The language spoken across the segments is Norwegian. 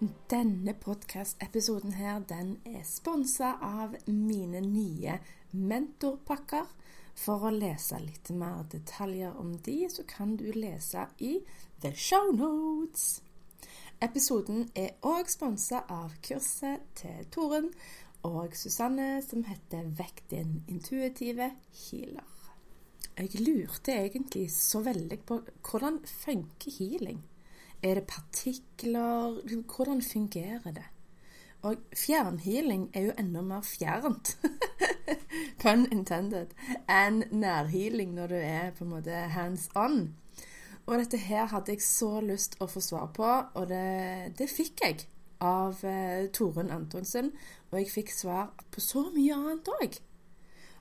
Denne podkast-episoden her, den er sponsa av mine nye mentorpakker. For å lese litt mer detaljer om de, så kan du lese i The Show Notes. Episoden er òg sponsa av kurset til Toren og Susanne som heter Vekk din intuitive healer. Jeg lurte egentlig så veldig på hvordan funker healing? Er det partikler? Hvordan fungerer det? Og fjernhealing er jo enda mer fjernt, pun intended, enn nærhealing når du er på en måte hands on. Og dette her hadde jeg så lyst å få svar på, og det, det fikk jeg av eh, Torunn Antonsen. Og jeg fikk svar på så mye annet òg.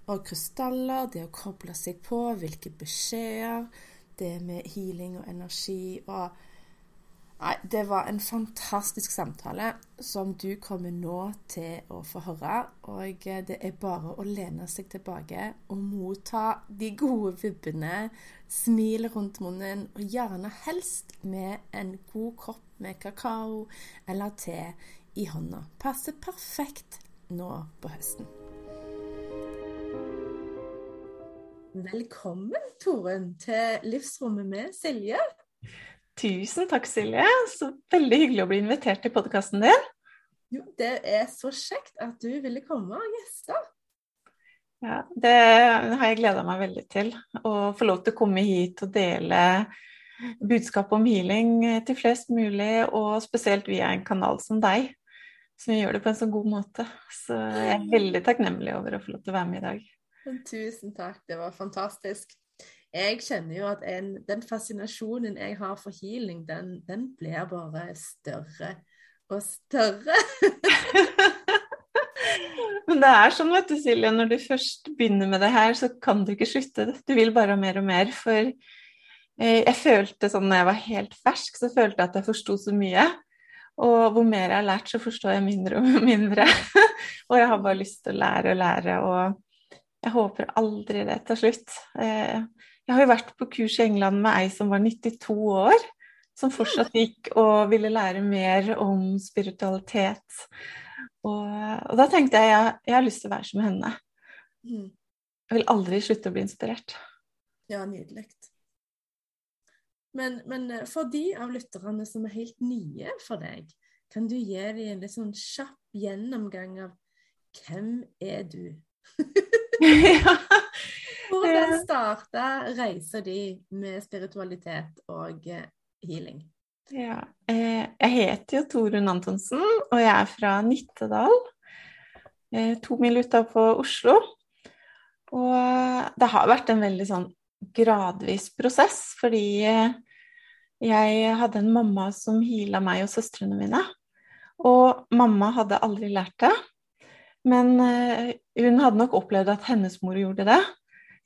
Og krystaller, det å koble seg på, hvilke beskjeder, det med healing og energi og Nei, det var en fantastisk samtale som du kommer nå til å få høre. Og det er bare å lene seg tilbake og motta de gode vibbene, Smil rundt munnen, og gjerne helst med en god kopp med kakao eller te i hånda. Passer perfekt nå på høsten. Velkommen, Torunn, til Livsrommet med Silje. Tusen takk, Silje. Så veldig hyggelig å bli invitert til podkasten din. Jo, det er så kjekt at du ville komme og gjeste. Ja, det har jeg gleda meg veldig til. Å få lov til å komme hit og dele budskap om healing til flest mulig, og spesielt via en kanal som deg, som gjør det på en så god måte. Så jeg er veldig takknemlig over å få lov til å være med i dag. Tusen takk, det var fantastisk jeg kjenner jo at en, den fascinasjonen jeg har for healing, den, den blir bare større og større. Men det er sånn, vet du, Silje, når du først begynner med det her, så kan du ikke slutte. Du vil bare mer og mer. For eh, jeg følte sånn når jeg var helt fersk, så følte jeg at jeg forsto så mye. Og hvor mer jeg har lært, så forstår jeg mindre og mindre. og jeg har bare lyst til å lære og lære, og jeg håper aldri det tar slutt. Eh, jeg har jo vært på kurs i England med ei som var 92 år, som fortsatt gikk og ville lære mer om spiritualitet. Og, og da tenkte jeg jeg, jeg har lyst til å være som henne. Mm. Jeg vil aldri slutte å bli inspirert. Ja, nydelig. Men, men, eh, for de av lytterne som er helt nye for deg, kan du gi dem en litt sånn kjapp gjennomgang av hvem er du? ja. Hvordan starta reisa di med spiritualitet og eh, healing? Ja, eh, jeg heter jo Torunn Antonsen, og jeg er fra Nittedal. Eh, to mil utafor Oslo. Og det har vært en veldig sånn gradvis prosess, fordi jeg hadde en mamma som heala meg og søstrene mine. Og mamma hadde aldri lært det. Men hun hadde nok opplevd at hennes mor gjorde det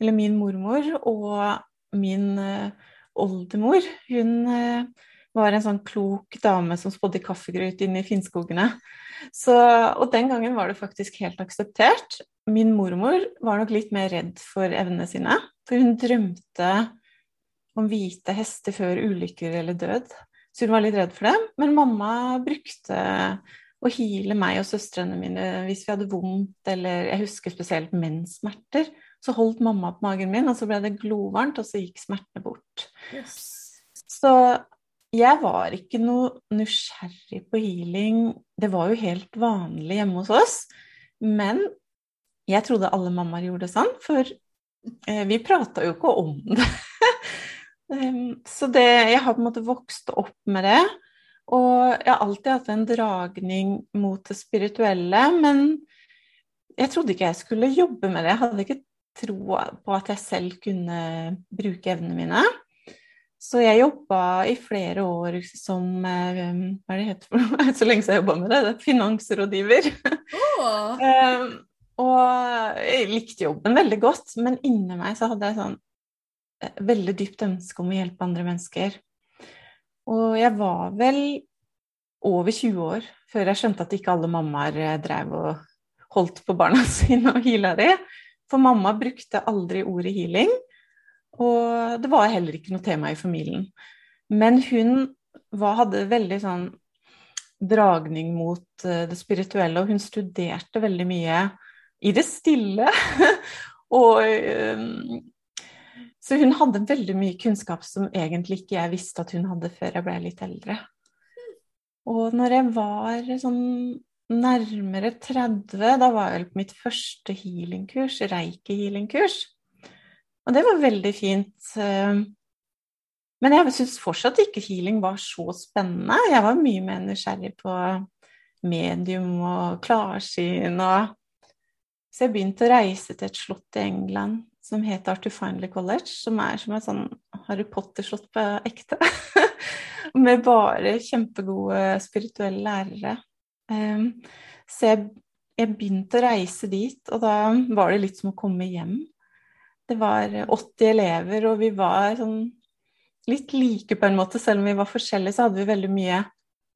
eller min mormor og min uh, oldemor, hun uh, var en sånn klok dame som spådde kaffegrøt inne i Finnskogene. Så, og den gangen var det faktisk helt akseptert. Min mormor var nok litt mer redd for evnene sine, for hun drømte om hvite hester før ulykker eller død. Så hun var litt redd for det. Men mamma brukte å hile meg og søstrene mine hvis vi hadde vondt, eller jeg husker spesielt menssmerter. Så holdt mamma på magen min, og så ble det glovarmt, og så gikk smertene bort. Yes. Så jeg var ikke noe nysgjerrig på healing. Det var jo helt vanlig hjemme hos oss. Men jeg trodde alle mammaer gjorde det sånn, for eh, vi prata jo ikke om det. så det, jeg har på en måte vokst opp med det. Og jeg har alltid hatt en dragning mot det spirituelle, men jeg trodde ikke jeg skulle jobbe med det. Jeg hadde ikke tro på at jeg selv kunne bruke evnene mine. Så jeg jobba i flere år som eh, Hva er det heter for noe? Så lenge jeg har jobba med det. det er finansrådgiver. Oh. um, og jeg likte jobben veldig godt, men inni meg så hadde jeg sånn eh, veldig dypt ønske om å hjelpe andre mennesker. Og jeg var vel over 20 år før jeg skjønte at ikke alle mammaer eh, drev og holdt på barna sine og heala de. For mamma brukte aldri ordet healing, og det var heller ikke noe tema i familien. Men hun var, hadde veldig sånn dragning mot uh, det spirituelle, og hun studerte veldig mye i det stille. og um, Så hun hadde veldig mye kunnskap som egentlig ikke jeg visste at hun hadde før jeg ble litt eldre. Og når jeg var sånn nærmere 30, da var jeg på mitt første healingkurs, reiki-healingkurs. Og det var veldig fint. Eh, men jeg syns fortsatt ikke healing var så spennende. Jeg var mye mer nysgjerrig på medium og klarsyn og Så jeg begynte å reise til et slott i England som het Arthur Finley College, som er som et sånn Harry Potter-slott på ekte. Med bare kjempegode spirituelle lærere. Eh, så jeg, begynte å reise dit, og da var det litt som å komme hjem. Det var 80 elever, og vi var sånn litt like på en måte. Selv om vi var forskjellige, så hadde vi veldig mye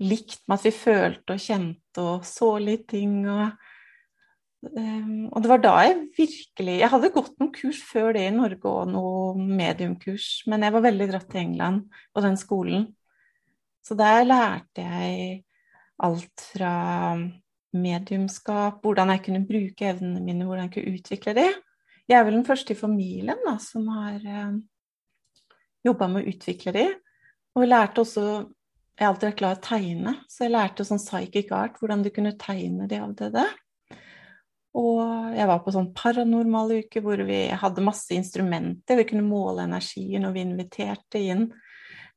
likt med at vi følte og kjente og så litt ting. Og, um, og det var da jeg virkelig Jeg hadde gått noen kurs før det i Norge, og noe mediumkurs, men jeg var veldig dratt til England og den skolen. Så der lærte jeg alt fra mediumskap, hvordan jeg kunne bruke evnene mine, hvordan jeg kunne utvikle de. Jeg er vel den første i familien da, som har eh, jobba med å utvikle de. Og jeg lærte også Jeg har alltid vært glad i å tegne, så jeg lærte sånn psychic art, hvordan du kunne tegne de avdøde. Og jeg var på sånn paranormal uke hvor vi hadde masse instrumenter. Vi kunne måle energien, og vi inviterte inn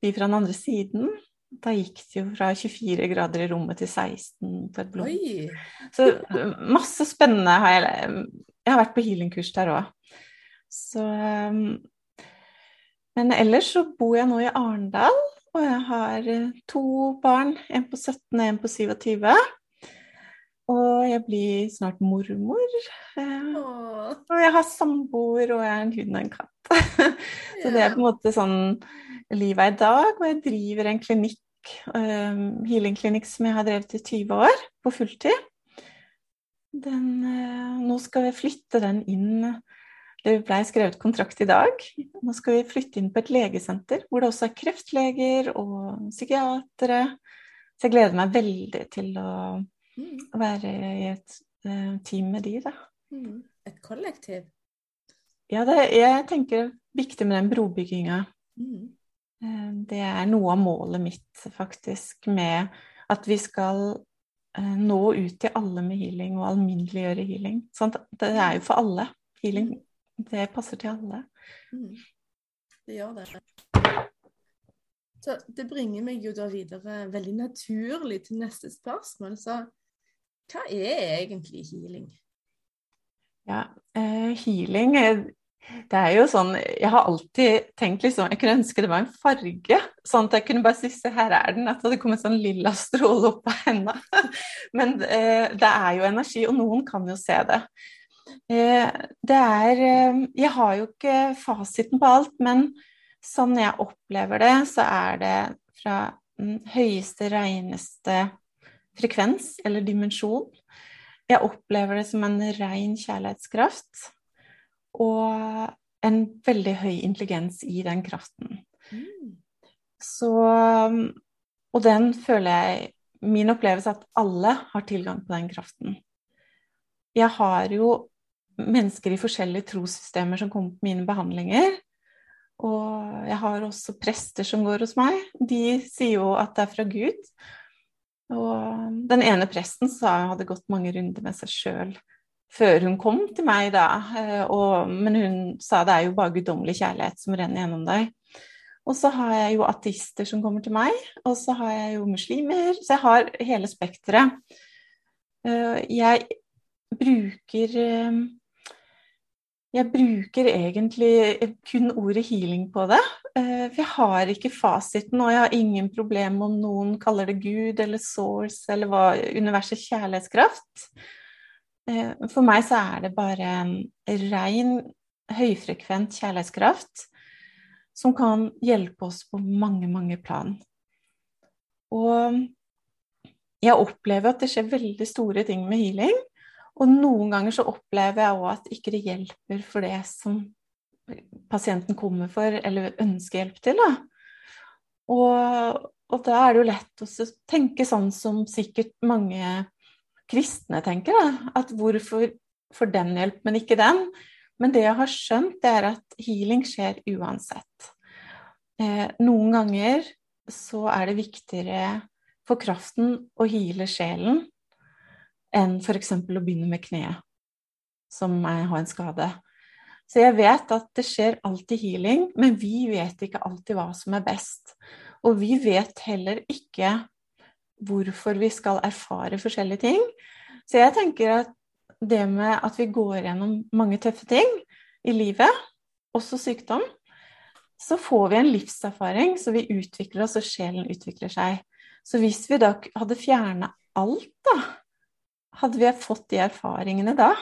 de fra den andre siden. Da gikk det jo fra 24 grader i rommet til 16 på et blod. Så masse spennende har jeg jeg har vært på healingkurs der òg. Så um, Men ellers så bor jeg nå i Arendal, og jeg har eh, to barn. En på 17 og en på 27. Og jeg blir snart mormor. Eh, og jeg har samboer, og jeg er en hund og en katt. så det er på en måte sånn livet er i dag. Og jeg driver en klinikk, um, healingklinikk som jeg har drevet i 20 år, på fulltid. Den, uh, nå skal vi flytte den inn Det ble skrevet kontrakt i dag. Nå skal vi flytte inn på et legesenter hvor det også er kreftleger og psykiatere. Så jeg gleder meg veldig til å, mm. være i et uh, team med de, da. Mm. Et kollektiv? Ja, det, jeg tenker det er viktig med den brobygginga. Mm. Uh, det er noe av målet mitt, faktisk, med at vi skal Eh, nå ut til alle med healing og alminneliggjøre healing. Sånn, det er jo for alle. Healing det passer til alle. Mm. Det gjør det. Så det bringer meg jo da videre veldig naturlig til neste spørsmål. Så hva er egentlig healing? Ja, eh, healing det er jo sånn Jeg har alltid tenkt liksom Jeg kunne ønske det var en farge. Sånn at jeg kunne bare si se, her er den. At det hadde kommet sånn lilla stråle opp av henda. Men eh, det er jo energi, og noen kan jo se det. Eh, det er eh, Jeg har jo ikke fasiten på alt, men sånn jeg opplever det, så er det fra den høyeste, reineste frekvens eller dimensjon. Jeg opplever det som en ren kjærlighetskraft og en veldig høy intelligens i den kraften. Mm. Så Og den føler jeg Min opplevelse er at alle har tilgang på den kraften. Jeg har jo mennesker i forskjellige trossystemer som kommer på mine behandlinger. Og jeg har også prester som går hos meg. De sier jo at det er fra Gud. Og den ene presten sa hun hadde gått mange runder med seg sjøl før hun kom til meg, da. Eh, og, men hun sa det er jo bare guddommelig kjærlighet som renner gjennom deg. Og så har jeg jo ateister som kommer til meg, og så har jeg jo muslimer. Så jeg har hele spekteret. Eh, jeg bruker eh, Jeg bruker egentlig kun ordet healing på det. For jeg har ikke fasiten, og jeg har ingen problem om noen kaller det Gud eller source eller hva universets kjærlighetskraft. Eh, for meg så er det bare en rein, høyfrekvent kjærlighetskraft som kan hjelpe oss på mange, mange plan. Og jeg opplever at det skjer veldig store ting med healing. Og noen ganger så opplever jeg òg at ikke det hjelper for det som pasienten kommer for eller ønsker hjelp til. Da. Og, og da er det jo lett å tenke sånn som sikkert mange kristne tenker, da. At hvorfor får den hjelp, men ikke den? Men det jeg har skjønt, det er at healing skjer uansett. Eh, noen ganger så er det viktigere for kraften å hile sjelen enn f.eks. å begynne med kneet, som har en skade. Så jeg vet at det skjer alltid healing, men vi vet ikke alltid hva som er best. Og vi vet heller ikke hvorfor vi skal erfare forskjellige ting. Så jeg tenker at det med at vi går gjennom mange tøffe ting i livet, også sykdom, så får vi en livserfaring, så vi utvikler oss, og sjelen utvikler seg. Så hvis vi da hadde fjerna alt, da, hadde vi fått de erfaringene da?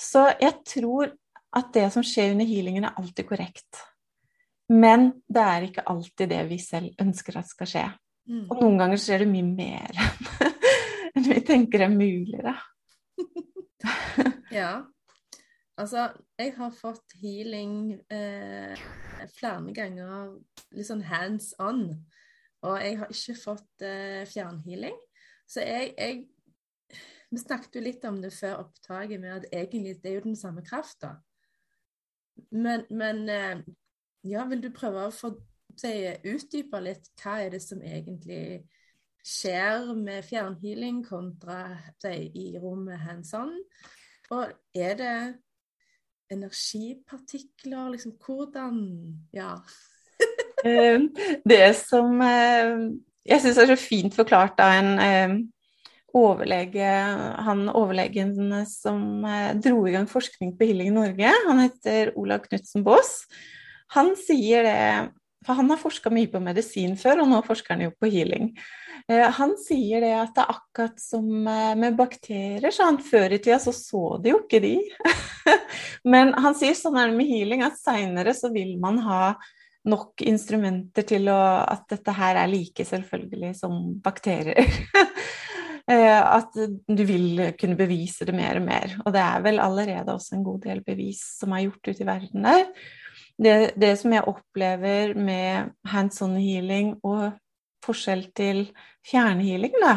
Så jeg tror at det som skjer under healingen, er alltid korrekt. Men det er ikke alltid det vi selv ønsker at skal skje. Mm. Og noen ganger skjer det mye mer enn vi tenker er mulig, da. ja. Altså, jeg har fått healing eh, flere ganger litt sånn hands on. Og jeg har ikke fått eh, fjernhealing. Så jeg, jeg, Vi snakket jo litt om det før opptaket, med at egentlig det er jo den samme krafta. Men, men eh, ja, vil du prøve å få si, utdype litt hva er det som egentlig skjer med fjernhealing kontra si, i rommet hands on? Og er det energipartikler, liksom hvordan Ja. Eh, det som eh, jeg syns er så fint forklart av en eh, overlege, han overlegen som dro i gang forskning på Healing i Norge, han heter Olav Knutsen Baas. Han sier det For han har forska mye på medisin før, og nå forsker han jo på healing. Han sier det at det er akkurat som med bakterier. Så han før i tida så så de jo ikke de. Men han sier sånn er det med healing at seinere så vil man ha nok instrumenter til å, at dette her er like selvfølgelig som bakterier. Eh, at du vil kunne bevise det mer og mer. Og det er vel allerede også en god del bevis som er gjort ute i verden der. Det, det som jeg opplever med hands on healing og forskjell til fjernhealing, da,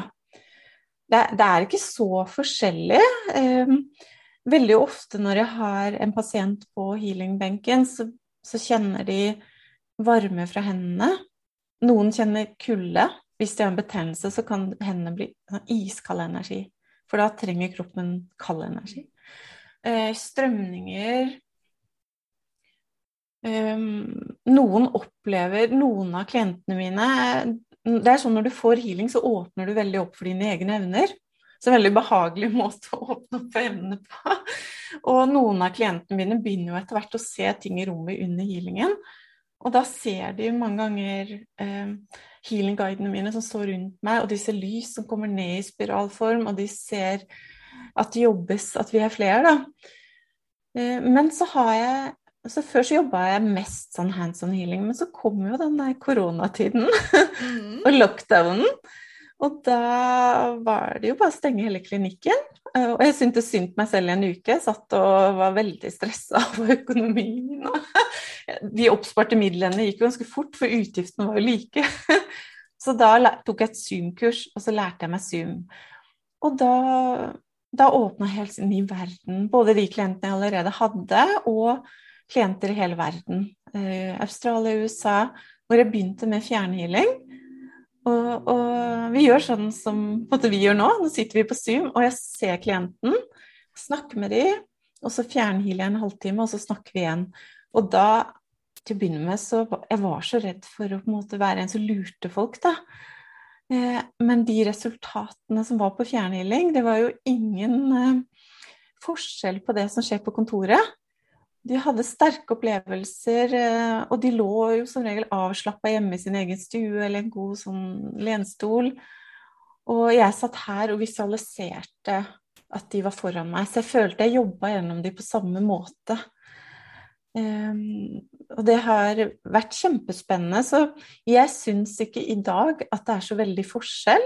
det, det, er ikke så forskjellig. Eh, veldig ofte når jeg har en pasient på healingbenken, så, så kjenner de varme fra hendene. Noen kjenner kulde. Hvis de har en betennelse, så kan hendene bli sånn iskald energi. For da trenger kroppen kald energi. Eh, strømninger Noen opplever Noen av klientene mine Det er sånn når du får healing, så åpner du veldig opp for dine egne evner. Så en veldig behagelig måte å åpne opp for evnene på. Og noen av klientene mine begynner jo etter hvert å se ting i rommet under healingen. Og da ser de mange ganger eh, healing-guidene mine som står rundt meg, og de ser lys som kommer ned i spiralform, og de ser at det jobbes, at vi er flere, da. Eh, men så har jeg så Før så jobba jeg mest sånn hands on healing, men så kom jo den der koronatiden mm. og lockdownen. Og da var det jo bare å stenge hele klinikken. Eh, og jeg syntes synd på meg selv i en uke. Satt og var veldig stressa over økonomien. de oppsparte midlene gikk jo ganske fort, for utgiftene var jo like. Så da tok jeg et Zoom-kurs, og så lærte jeg meg Zoom. Og da, da åpna helt ny verden. Både de klientene jeg allerede hadde, og klienter i hele verden. Eh, Australia, USA, hvor jeg begynte med fjernhealing. Og, og vi gjør sånn som vi gjør nå. Nå sitter vi på Zoom, og jeg ser klienten, snakker med dem, og så fjernhealer jeg en halvtime, og så snakker vi igjen. Og da, til å begynne med, så Jeg var så redd for å på en måte være en som lurte folk, da. Eh, men de resultatene som var på fjernhealing, det var jo ingen eh, forskjell på det som skjer på kontoret, de hadde sterke opplevelser, eh, og de lå jo som regel avslappa hjemme i sin egen stue eller en god sånn lenstol. Og jeg satt her og visualiserte at de var foran meg, så jeg følte jeg jobba gjennom de på samme måte. Um, og det har vært kjempespennende, så jeg syns ikke i dag at det er så veldig forskjell.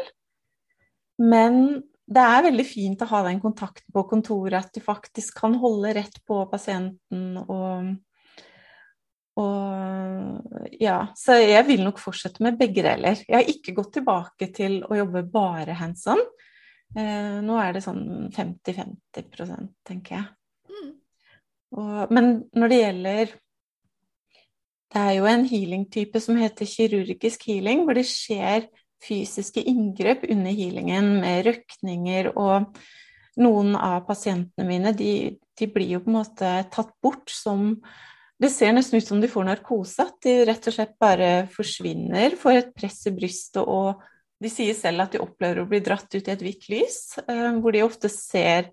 Men det er veldig fint å ha den kontakten på kontoret, at du faktisk kan holde rett på pasienten og, og ja, så jeg vil nok fortsette med begge deler. Jeg har ikke gått tilbake til å jobbe bare hands on. Eh, nå er det sånn 50-50% tenker jeg. Mm. Og, men når det gjelder Det er jo en healing-type som heter kirurgisk healing, hvor det skjer fysiske inngrep under healingen med røkninger og noen av pasientene mine de, de, blir jo på en måte tatt bort som Det ser nesten ut som de får narkose, at de rett og slett bare forsvinner, får et press i brystet og de sier selv at de opplever å bli dratt ut i et hvitt lys, eh, hvor de ofte ser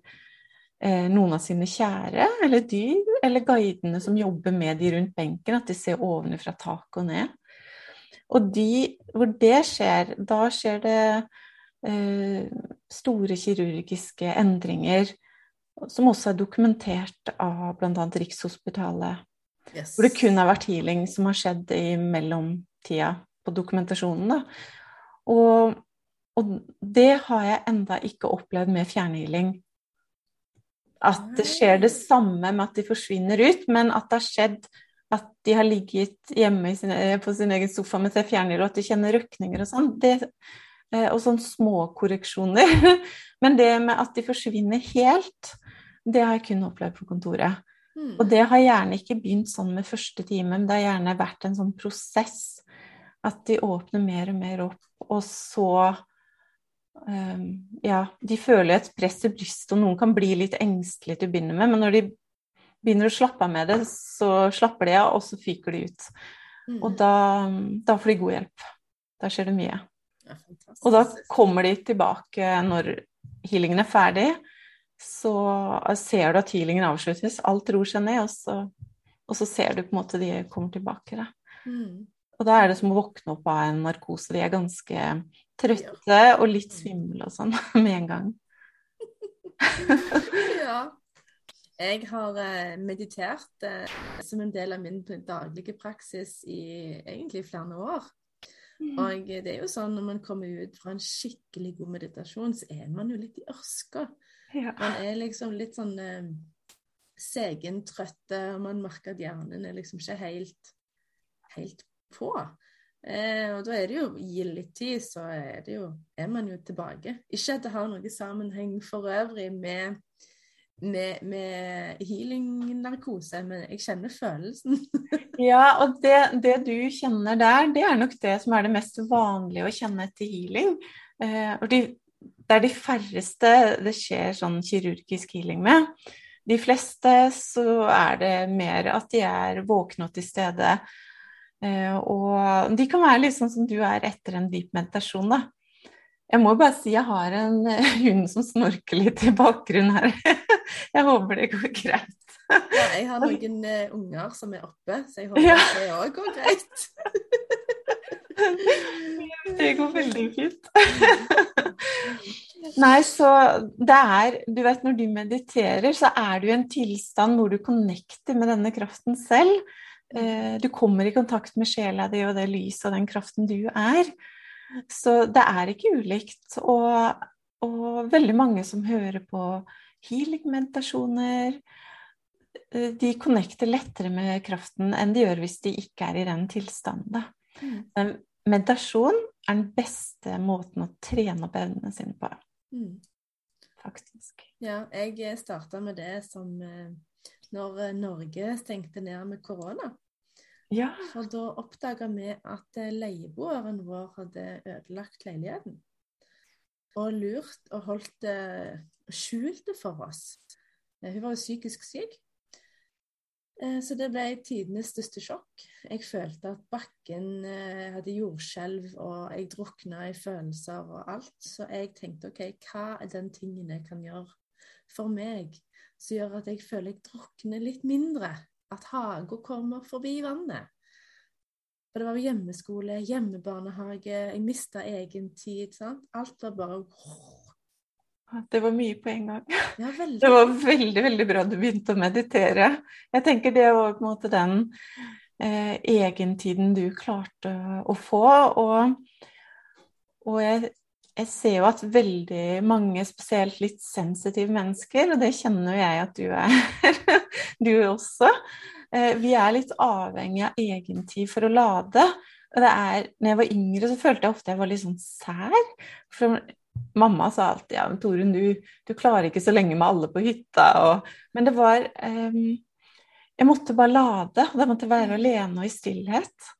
eh, noen av sine kjære, eller dyr, eller guidene som jobber med de rundt benken, at de ser ovenfra taket og ned. Og de, hvor det skjer, da skjer det eh, store kirurgiske endringer som også er dokumentert av bl.a. Rikshospitalet. Yes. Hvor det kun har vært healing som har skjedd i mellomtida på dokumentasjonen. Da. Og, og, det har jeg enda ikke opplevd med fjernhealing. At det skjer det samme med at de forsvinner ut, men at det har skjedd at de har ligget hjemme sin, på sin egen sofa mens jeg fjerner, og at de kjenner røkninger og sånn. Eh, og sånn småkorreksjoner. Men det med at de forsvinner helt, det har jeg kun opplevd på kontoret. Mm. Og det har gjerne ikke begynt sånn med første time, men det har gjerne vært en sånn prosess. At de åpner mer og mer opp, og så um, Ja, de føler et press i brystet, og noen kan bli litt engstelige til å begynne med, men når de begynner å slappe av med det, så slapper de av, og så fyker de ut. Mm. Og da, da, får de god hjelp. Da skjer det mye. Ja, og da kommer de tilbake når healingen er ferdig. Så ser du at healingen avsluttes, alt ror seg ned, og så, og så ser du på en måte de kommer tilbake. Da. Mm. Og da er det som å våkne opp av en narkose. De er ganske trøtte og litt svimle og sånn med en gang. ja. Jeg har eh, meditert eh, som en del av min daglige praksis i egentlig flere år. Mm. Og det er jo sånn når man kommer ut fra en skikkelig god meditasjon, så er man jo litt i ørska. Man er liksom litt sånn eh, segen, trøtte, og man merker at hjernen er liksom ikke helt, helt på. Eh, og da er det jo Gi litt tid, så er, det jo, er man jo tilbake. Ikke at det har noe sammenheng for øvrig med med, med healing-narkose, men jeg kjenner følelsen. ja, og det, det, du kjenner der, det er nok det som er det mest vanlige å kjenne etter healing. Eh, og de, det er de færreste det skjer sånn kirurgisk healing med. De fleste så er det mer at de er våkne og til stede. Eh, og de kan være litt sånn som du er etter en dyp meditasjon, da. Jeg må bare si jeg har en hund som snorker litt i bakgrunnen her. Jeg håper det går greit. Ja, jeg har noen uh, unger som er oppe, så jeg håper ja. det òg går greit. Det går veldig fint. Nei, så det er Du vet, når du mediterer, så er du i en tilstand hvor du connecter med denne kraften selv. Eh, du kommer i kontakt med sjela di og det lyset og den kraften du er. Så det er ikke ulikt. Og, og veldig mange som hører på healing-meditasjoner, eh, de connecter lettere med kraften enn de gjør hvis de ikke er i den tilstanden. Mm. Meditasjon er den beste måten å trene opp evnene sine på. Mm. Faktisk. Ja, jeg starta med det som eh, når Norge stengte ned med korona. Ja. For da oppdaga vi at eh, leieboeren vår hadde ødelagt leiligheten. Og lurt og holdt det skjult for oss. Eh, hun var jo psykisk syk. Eh, så det ble tidenes største sjokk. Jeg følte at bakken hadde jordskjelv, og jeg drukna i følelser og alt. Så jeg tenkte OK, hva er den tingen jeg kan gjøre for meg som gjør at jeg føler jeg drukner litt mindre at hagen kommer forbi vannet. For det var hjemmeskole, hjemmebarnehage, jeg mista egen tid. sant? Alt var bare Det var mye på en gang. Ja. Det var veldig, veldig bra du begynte å meditere. Jeg tenker det var på en måte den eh, egentiden du klarte å få. Og, og jeg, jeg, ser jo at veldig mange, spesielt litt sensitive mennesker, og det kjenner jo jeg at du er, du også, vi er litt avhengig av egentid for å lade. Det er, når jeg var yngre, så følte jeg ofte jeg var litt sånn sær. For mamma sa alltid ja, men Torunn, du, du, klarer ikke så lenge med alle på hytta. Og, men det var um, Jeg måtte bare lade. Og det måtte være alene og i stillhet.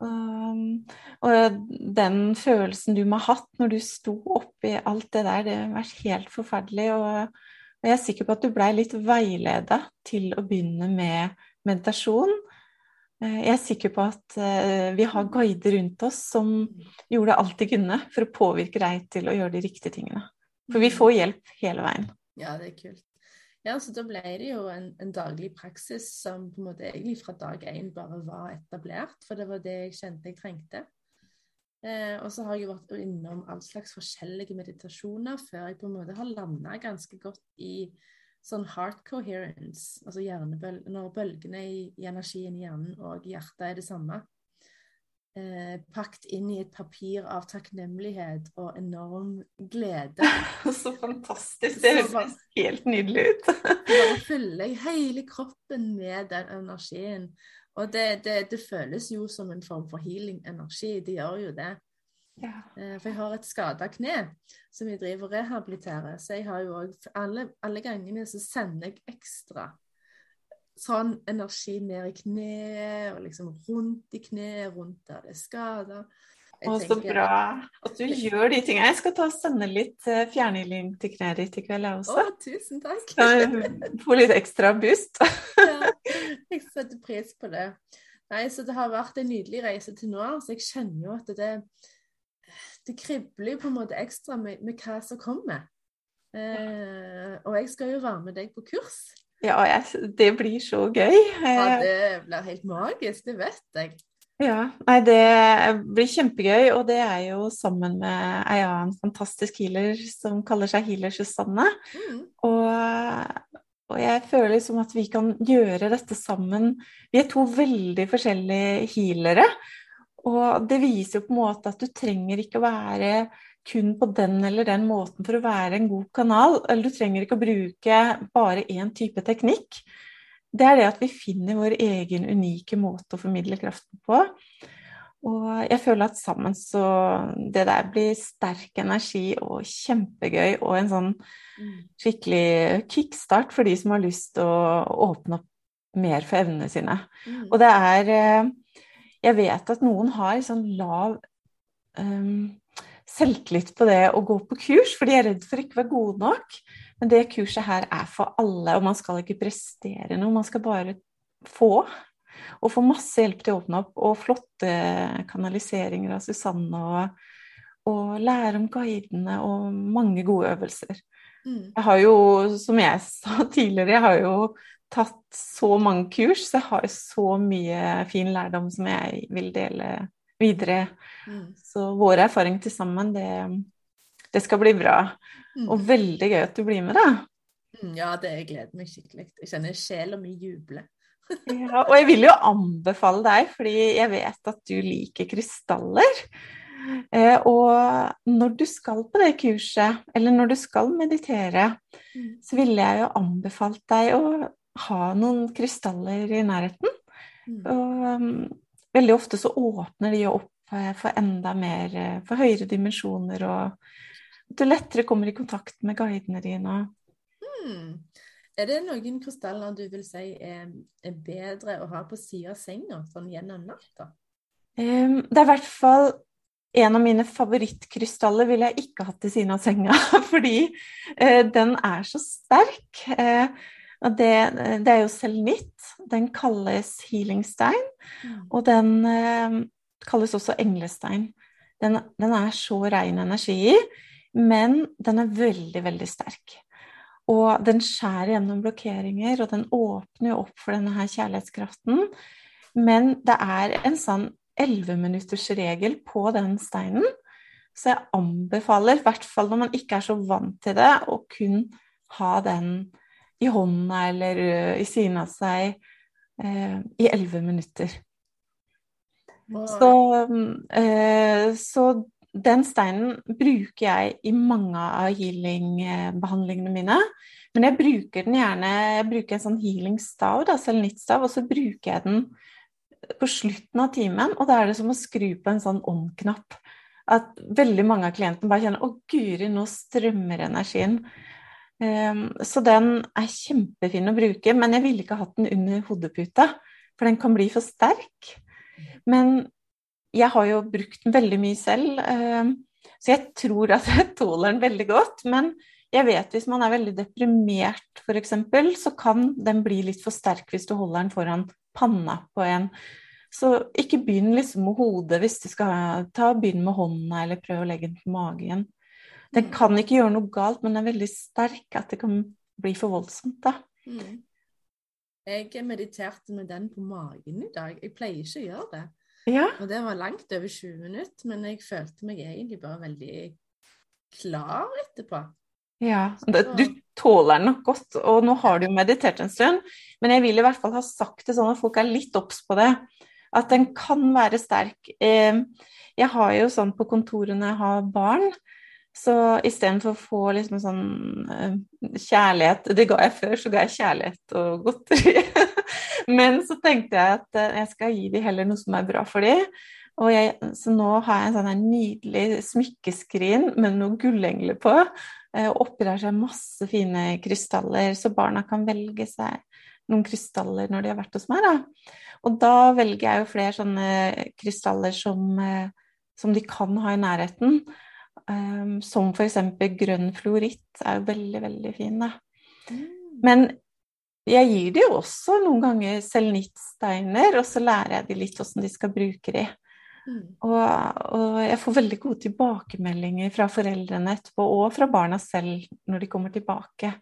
Um, og den følelsen du må ha hatt når du sto oppi alt det der, det har vært helt forferdelig. Og, og jeg er sikker på at du blei litt veileda til å begynne med meditasjon. Eh, jeg er sikker på at eh, vi har guider rundt oss som gjorde alt de kunne for å påvirke deg til å gjøre de riktige tingene. For vi får hjelp hele veien. Ja, det er kult. Ja, så Da ble det jo en, en daglig praksis som på en måte egentlig fra dag én bare var etablert, for det var det jeg kjente jeg trengte. Eh, og så har jeg vært innom all slags forskjellige meditasjoner før jeg på en måte har landa ganske godt i sånn heart coherence, altså hjernebøl når bølgene i, i, energien i hjernen og hjertet er det samme. Eh, pakt inn i et papir av takknemlighet og enorm glede. Så fantastisk. Det høres helt nydelig ut. Nå fyller jeg hele kroppen med den energien. Og det, det, det føles jo som en form for healing-energi. Det gjør jo det. Ja. Eh, for jeg har et skada kne som jeg driver og rehabiliterer. Så jeg har jo òg alle, alle, gangene så sender jeg ekstra sånn energi ned i kneet, og liksom rundt i kneet, rundt der det er skada. Å, så bra at du gjør de tingene. Jeg skal ta og sende litt uh, fjernhealing til kneet ditt i kveld, jeg også. Å, tusen takk. Få litt ekstra boost. ja, jeg setter pris på det. Nei, så Det har vært en nydelig reise til nå. så Jeg kjenner jo at det, det kribler på en måte ekstra med, med hva som kommer. Eh, og jeg skal jo være med deg på kurs. Ja, jeg, det blir så gøy. Ja, eh, det blir helt magisk, det vet jeg. Ja, nei, det blir kjempegøy, og det er jo sammen med ei annen fantastisk healer som kaller seg Healer Susanne. Mm. Og, og, jeg føler liksom at vi kan gjøre dette sammen. Vi er to veldig forskjellige healere. Og det viser jo på en måte at du trenger ikke å være kun på den eller den måten for å være en god kanal. Eller du trenger ikke å bruke bare én type teknikk. Det er det at vi finner vår egen unike måte å formidle kraften på. Og jeg føler at sammen så Det der blir sterk energi og kjempegøy og en sånn skikkelig kickstart for de som har lyst til å åpne opp mer for evnene sine. Mm. Og det er eh, jeg vet at noen har sånn lav um, selvtillit på det å gå på kurs, for de er redd for ikke å være gode nok. Men det kurset her er for alle, og man skal ikke prestere noe, man skal bare få. Og få masse hjelp til å åpne opp, og flotte kanaliseringer av Susanne. Og, og lære om guidene og mange gode øvelser. Mm. Jeg har jo, som jeg sa tidligere, jeg har jo tatt så mange kurs, så jeg har så mye fin lærdom som jeg vil dele videre. Mm. Så vår erfaring til sammen, det, det skal bli bra. Mm. Og veldig gøy at du blir med, da. Mm, ja, det gleder meg skikkelig. Jeg kjenner sjela mi juble. ja, og jeg vil jo anbefale deg, fordi jeg vet at du liker krystaller. Eh, og når du skal på det kurset, eller når du skal meditere, mm. så ville jeg jo anbefalt deg å ha noen krystaller i nærheten. Mm. Og um, veldig ofte så åpner de opp eh, for enda mer, eh, for høyere dimensjoner, og du lettere kommer i kontakt med guidene dine. Mm. Er det noen krystaller du vil si er, er bedre å ha på sida av senga, sånn gjennom natta? Um, det er i hvert fall en av mine favorittkrystaller ville jeg ikke hatt i siden av senga, fordi uh, den er så sterk. Og det, det er jo selenitt. Den kalles healingstein, mm. og den eh, kalles også englestein. Den, den er så rein energi i, men den er veldig, veldig sterk. Og den skjærer gjennom blokkeringer, og den åpner jo opp for denne her kjærlighetskraften. Men det er en sånn elleveminuttersregel på den steinen. Så jeg anbefaler, i hvert fall når man ikke er så vant til det, å kun ha den i hånda eller i siden av seg eh, i elleve minutter. Så, eh, så, den steinen bruker jeg i mange av healing-behandlingene mine. Men jeg bruker den gjerne Jeg bruker en sånn healing-stav, selenittstav, og så bruker jeg den på slutten av timen, og da er det som å skru på en sånn on-knapp. At veldig mange av klientene bare kjenner 'Å, guri, nå strømmer energien'. Um, så den er kjempefin å bruke, men jeg ville ikke hatt den under hodeputa, for den kan bli for sterk. Men jeg har jo brukt den veldig mye selv, um, så jeg tror at jeg tåler den veldig godt. Men jeg vet hvis man er veldig deprimert, f.eks., så kan den bli litt for sterk hvis du holder den foran panna på en. Så ikke begynn liksom med hodet hvis du skal ta, begynn med hånda, eller prøv å legge den på magen. Den mm. kan ikke gjøre noe galt, men den er veldig sterk at det kan bli for voldsomt, da. Mm. Jeg mediterte med den på magen i dag. Jeg pleier ikke å gjøre det. Ja. Og det var langt over 20 minutter, men jeg følte meg egentlig bare veldig klar etterpå. Ja, du tåler den nok godt, og nå har du jo meditert en stund. Men jeg vil i hvert fall ha sagt det sånn at folk er litt obs på det. At den kan være sterk. Jeg har jo sånn på kontorene jeg har barn, så istedenfor å få liksom sånn eh, kjærlighet Det ga jeg før, så ga jeg kjærlighet og godteri. Men så tenkte jeg at eh, jeg skal gi dem heller noe som er bra for dem. Jeg, så nå har jeg en sånn nydelig smykkeskrin med noen gullengler på. Eh, og oppi der er masse fine krystaller, så barna kan velge seg noen krystaller når de har vært hos meg. Da. Og da velger jeg jo flere sånne krystaller som, som de kan ha i nærheten. Um, som f.eks. grønn fluoritt er jo veldig, veldig fin. Mm. Men jeg gir de jo også noen ganger selnittsteiner, og så lærer jeg de litt hvordan de skal bruke de. Mm. Og, og, jeg får veldig gode tilbakemeldinger fra foreldrene etterpå, og fra barna selv når de kommer tilbake.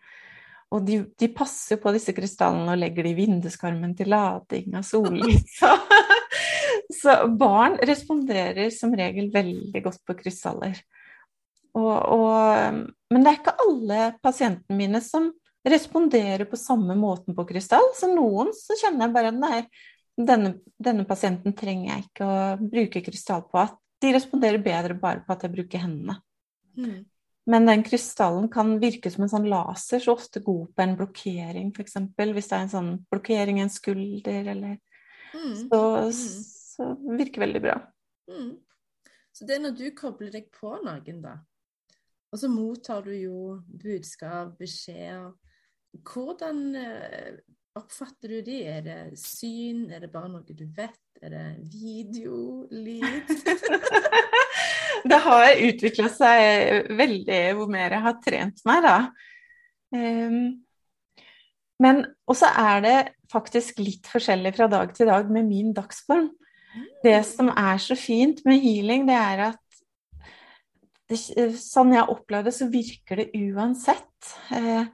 Og de, de passer på disse krystallene og legger de i vinduskarmen til lading av sollys. Så barn responderer som regel veldig godt på krystaller. Og, og, men det er ikke alle pasientene mine som responderer på samme måten på krystall. Så noen så kjenner jeg bare at nei, denne, denne, pasienten trenger jeg ikke å bruke krystall på. At de responderer bedre bare på at jeg bruker hendene. Mm. Men den krystallen kan virke som en sånn laser, så ofte god på en blokkering, f.eks. Hvis det er en sånn blokkering i en skulder, eller mm. Så, mm. så virker veldig bra. Mm. Så det er når du kobler deg på noen, da, og så mottar du jo budskap, beskjeder Hvordan eh, Oppfatter du de? Er det syn? Er det bare noe du vet? Er det video? Lyd? det har utvikla seg veldig hvor mer jeg har trent meg, da. Um, men også er det faktisk litt forskjellig fra dag til dag med min dagsform. Det som er så fint med healing, det er at det, sånn jeg opplever det, så virker det uansett. Eh,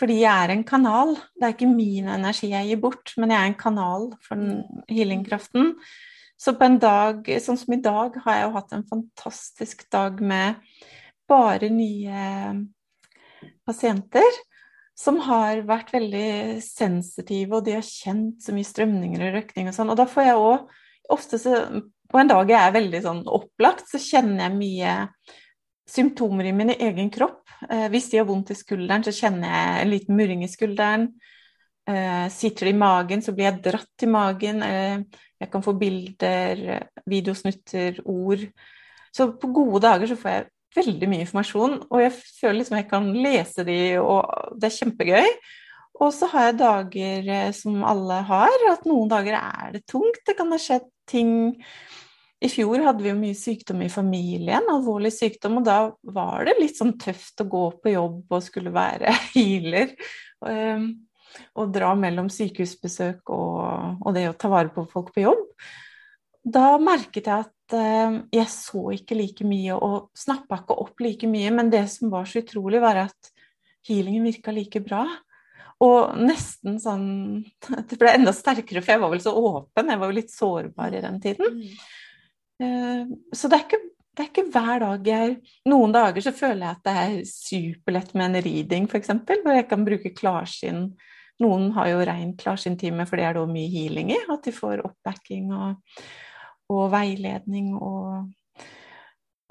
fordi jeg er en kanal. Det er ikke min energi jeg gir bort, men jeg er en kanal for healingkraften. Så på en dag sånn som i dag, har jeg jo hatt en fantastisk dag med bare nye pasienter som har vært veldig sensitive, og de har kjent så mye strømninger og røkning og sånn. Og da får jeg òg ofte så På en dag jeg er veldig sånn opplagt, så kjenner jeg mye symptomer i min egen kropp. Eh, hvis de har vondt i skulderen, så kjenner jeg en liten murring i skulderen. Eh, sitter det i magen, så blir jeg dratt i magen. Eh, jeg kan få bilder, videosnutter, ord. Så på gode dager så får jeg veldig mye informasjon, og jeg føler liksom jeg kan lese de, og det er kjempegøy. Og så har jeg dager som alle har, at noen dager er det tungt. Det kan ha skjedd ting i fjor hadde vi jo mye sykdom i familien, alvorlig sykdom, og da var det litt sånn tøft å gå på jobb og skulle være healer. Og, ehm, og dra mellom sykehusbesøk og, og, det å ta vare på folk på jobb. Da merket jeg at uh, jeg så ikke like mye og snappa ikke opp like mye, men det som var så utrolig, var at healingen virka like bra. Og nesten sånn Det ble enda sterkere, for jeg var vel så åpen. Jeg var jo litt sårbar i den tiden. Mm. Så det er, ikke, det er ikke hver dag jeg Noen dager så føler jeg at det er superlett med en reading, f.eks., hvor jeg kan bruke klarsyn. Noen har jo rein klarsyntime, for det er det mye healing i. At de får oppbacking og, og veiledning og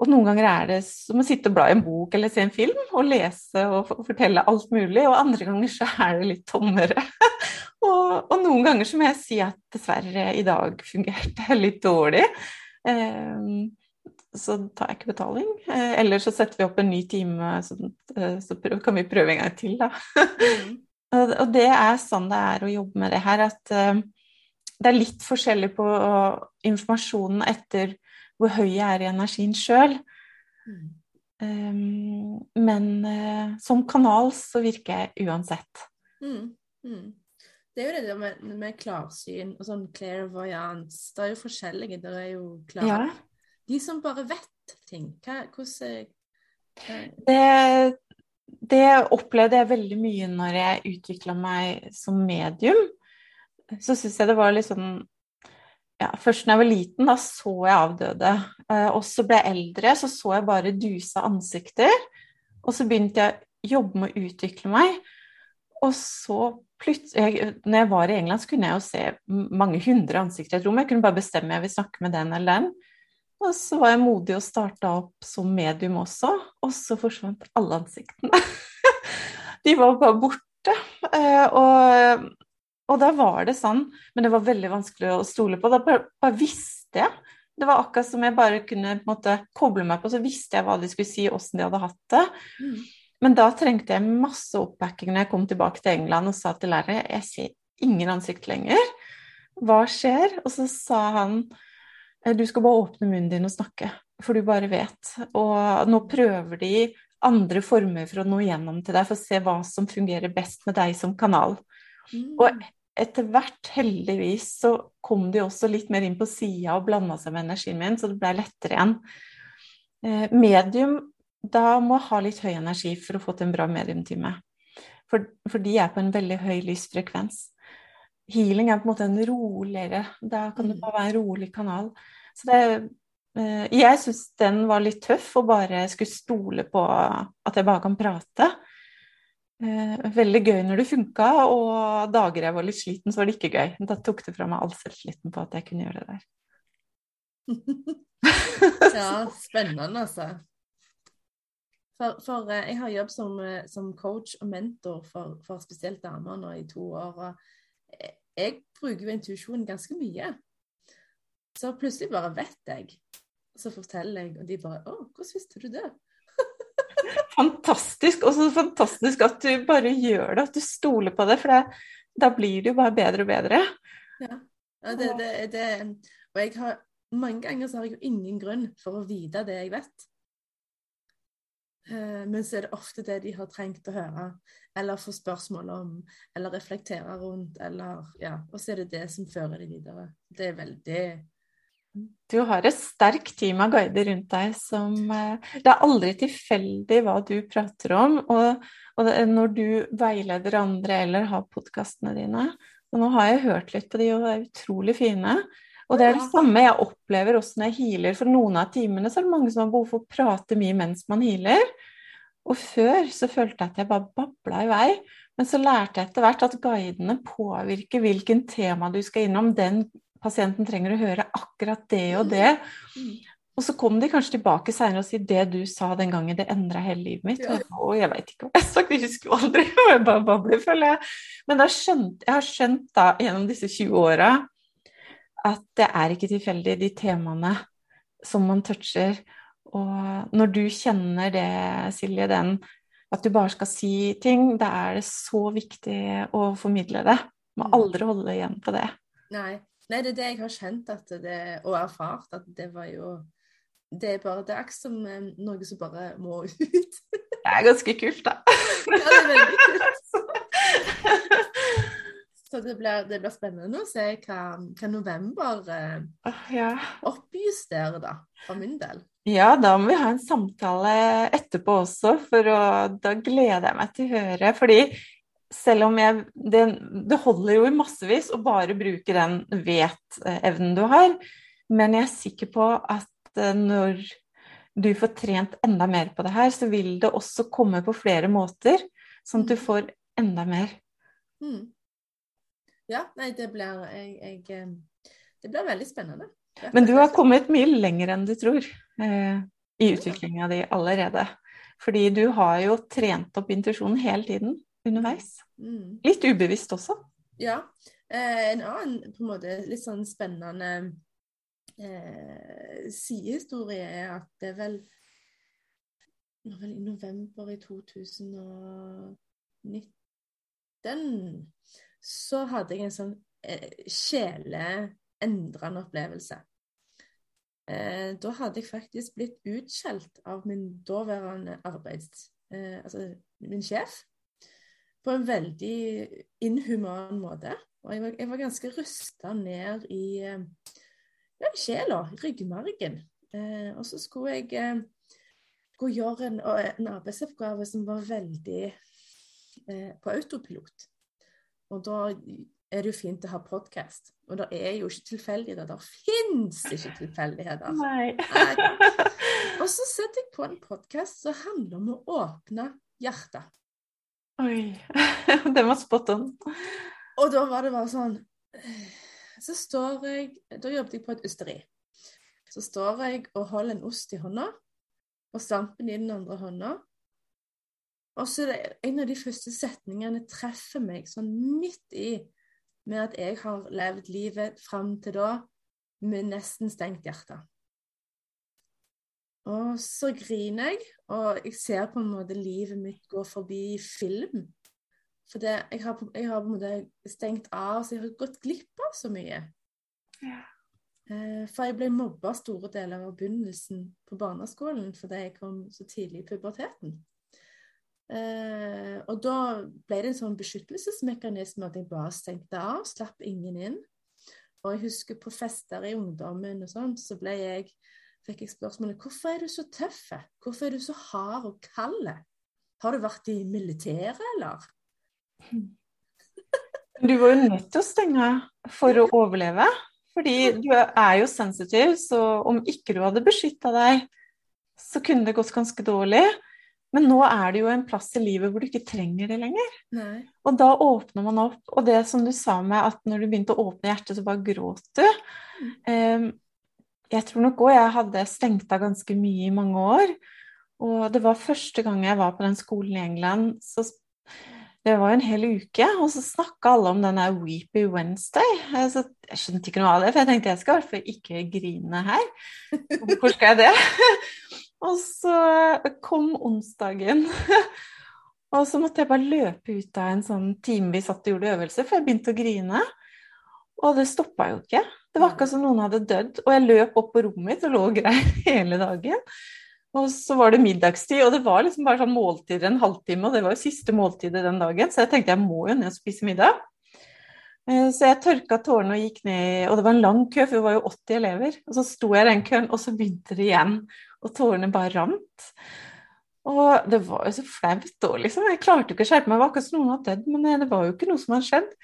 og noen ganger er det som å sitte og bla i en bok eller se en film og lese og fortelle alt mulig, og andre ganger så er det litt tommere. og, og, noen ganger så må jeg si at dessverre i dag fungerte jeg litt dårlig. Um, så tar jeg ikke betaling. Eh, eller så setter vi opp en ny time, så, eh, kan vi prøve en gang til, da. Mm. og det er sånn det er å jobbe med det her, at uh, det er litt forskjellig på informasjonen etter hvor høy jeg er i energien sjøl. Mm. Um, men som kanal så virker jeg uansett. Mm. Det er jo det med, med klarsyn og sånn clairvoyance. Det er jo forskjellige. Det er jo klare ja. De som bare vet ting. Hva, hvordan. Det, det opplevde jeg veldig mye når jeg utvikla meg som medium. Så syns jeg det var litt sånn ja, Først da jeg var liten, da så jeg avdøde. Eh, og så ble jeg eldre, så så jeg bare dusa ansikter. Og så begynte jeg å jobbe med å utvikle meg. Og så plutselig Når jeg var i England, så kunne jeg jo se mange hundre ansikter i et rom. Jeg kunne bare bestemme jeg vil snakke med den eller den. Og så var jeg modig og starta opp som medium også, og så forsvant alle ansiktene. De var bare borte. Eh, og og da var det sånn, men det var veldig vanskelig å stole på. Da bare, bare visste jeg. Det var akkurat som jeg bare kunne måte, koble meg på, så visste jeg hva de skulle si, åssen de hadde hatt det. Mm. Men da trengte jeg masse oppbacking når jeg kom tilbake til England og sa til læreren jeg ser ingen ansikt lenger. Hva skjer? Og så sa han «Eh, du skal bare åpne munnen din og snakke, for du bare vet. Og nå prøver de andre former for å nå gjennom til deg, for å se hva som fungerer best med deg som kanal. Mm. Og etter hvert, heldigvis, så kom de også litt mer inn på sida og blanda seg med energien min, så det ble lettere igjen. Eh, medium, da må jeg ha litt høy energi for å få til en bra mediumtime. For, for de er på en veldig høy lysfrekvens. Healing er på en måte en roligere Da kan det mm. bare være en rolig kanal. Så det, eh, jeg syns den var litt tøff, å bare skulle stole på at jeg bare kan prate. Eh, veldig gøy når det funka, og dager jeg var litt sliten, så var det ikke gøy. Da tok det fra meg all selvtilliten på at jeg kunne gjøre det der. ja, spennende, altså. For, for eh, jeg har jobbet som, eh, som, coach og mentor for, for spesielt damer nå i to år. Og jeg bruker jo intuisjon ganske mye. Så plutselig bare vet jeg. Så forteller jeg, og de bare 'Å, hvordan visste du det?' fantastisk. Og så fantastisk at du bare gjør det, at du stoler på det. For det, da blir det jo bare bedre og bedre. Ja, ja det, det, det, Og jeg har mange ganger så har jeg jo ingen grunn for å vite det jeg vet. Eh, men så er det ofte det de har trengt å høre, eller få spørsmål om, eller reflektere rundt, eller Ja. Og så er det det som fører de videre. Det er veldig du har et sterkt team av guider rundt deg som eh, Det er aldri tilfeldig hva du prater om. Og, og når du veileder andre eller har podkastene dine Og nå har jeg hørt litt på de, og er utrolig fine. Og det er det samme jeg opplever også når jeg healer. For noen av timene så er det mange som har behov for å prate mye mens man healer. Og før så følte jeg at jeg bare babla i vei. Men så lærte jeg etter hvert at guidene påvirker hvilken tema du skal innom den pasienten trenger å høre akkurat det og det. Og så kom de kanskje tilbake seinere og sier det du sa den gangen, det endra hele livet mitt. Ja. Og jeg veit ikke hva jeg har jeg husker jo aldri. Jeg bare babler, føler jeg. Men jeg har skjønt da gjennom disse 20 åra at det er ikke tilfeldig, de temaene som man toucher. Og når du kjenner det, Silje, den at du bare skal si ting, da er det så viktig å formidle det. Må mm. aldri holde igjen på det. Nei, Nei, det er det jeg har kjent det, og erfart, at det var jo Det er bare det er som eh, noe som bare må ut. det er ganske kult, da. ja, det er veldig kult. Så det blir, det blir, spennende å se hva, hva november eh, ja. oppjusterer, da, for min del. Ja, da må vi ha en samtale etterpå også, for å, da gleder jeg meg til å høre. Fordi selv om jeg Det, det holder jo i massevis å bare bruke den vet-evnen du har, men jeg er sikker på at eh, når du får trent enda mer på det her, så vil det også komme på flere måter, sånn at du mm. får enda mer. Mm. Ja, nei, det blir jeg, jeg, Det blir veldig spennende. Men du har kommet mye lenger enn du tror eh, i utviklinga di allerede. Fordi du har jo trent opp intuisjonen hele tiden underveis. Mm. Litt ubevisst også. Ja. Eh, en annen på en måte litt sånn spennende eh, sidehistorie er at det er vel, vel i november i 2019 så hadde jeg en sånn eh, sjeleendrende opplevelse. Eh, da hadde jeg faktisk blitt utskjelt av min daværende arbeids... Eh, altså min sjef. På en veldig inhuman måte. Og jeg var, jeg var ganske rysta ned i ja, sjela, ryggmargen. Eh, og så skulle jeg eh, gjøre en, en, arbeidsoppgave som var veldig eh, på autopilot. Og da er det jo fint å ha podkast. Og det er jo ikke tilfeldigheter. Det fins ikke tilfeldigheter. Nei. og så setter jeg på en podkast som handler om å åpne hjertet. Oi. Den var spot on. Og da var det bare sånn Så står jeg Da jobbet jeg på et ysteri. Så står jeg og holder en ost i hånda, og stampen i den andre hånda. Og så er det en av de første setningene treffer meg sånn midt i med at jeg har levd livet fram til da med nesten stengt hjerte. Og så griner jeg, og jeg ser på en måte livet mitt gå forbi film. For det, jeg, har, jeg, har, på en måte stengt av, så jeg har gått glipp av så mye. Ja. Eh, for jeg ble mobba store deler av begynnelsen på barneskolen fordi jeg kom så tidlig i puberteten. Eh, og da ble det en sånn beskyttelsesmekanisme at jeg bare stengte av, slapp ingen inn. Og jeg husker på fester i ungdommen og sånn, så ble jeg, fikk jeg spørsmålet hvorfor er du så tøff? Hvorfor er du så hard og kald? Har du vært i militæret, eller? Du var jo nødt til å stenge for å overleve. Fordi du er jo sensitiv, så om ikke du hadde beskytta deg, så kunne det gått ganske dårlig. Men nå er det jo en plass i livet hvor du ikke trenger det lenger. Nei. Og da åpner man opp. Og det som du sa med at når du begynte å åpne hjertet, så bare gråt du. Mm. Um, jeg tror nok òg jeg hadde stengt av ganske mye i mange år. Og det var første gang jeg var på den skolen i England, så det var en hel uke, og så snakka alle om den der Weepy Wednesday. Så jeg skjønte ikke noe av det, for jeg tenkte jeg skal i hvert fall ikke grine her. Hvorfor skal jeg det? Og så kom onsdagen. og så måtte jeg bare løpe ut av en sånn time vi satt og gjorde øvelse, for jeg begynte å grine. Og det stoppa jo ikke. Det var akkurat som noen hadde dødd. Og jeg løp opp på rommet mitt og lå og grein hele dagen. Og så var det middagstid, og det var liksom bare sånn måltider en halvtime, og det var jo siste måltidet den dagen, så jeg tenkte jeg må jo ned og spise middag. Eh, så jeg tørka tårene og gikk ned, og det var en lang kø, for vi var jo 80 elever. Og så sto jeg i den køen, og så begynte det igjen og tårene bare rant. Og det var jo så flaut da, liksom. Jeg klarte jo ikke å skjerpe meg. Det var akkurat som noen hadde dødd, men det var jo ikke noe som hadde skjedd.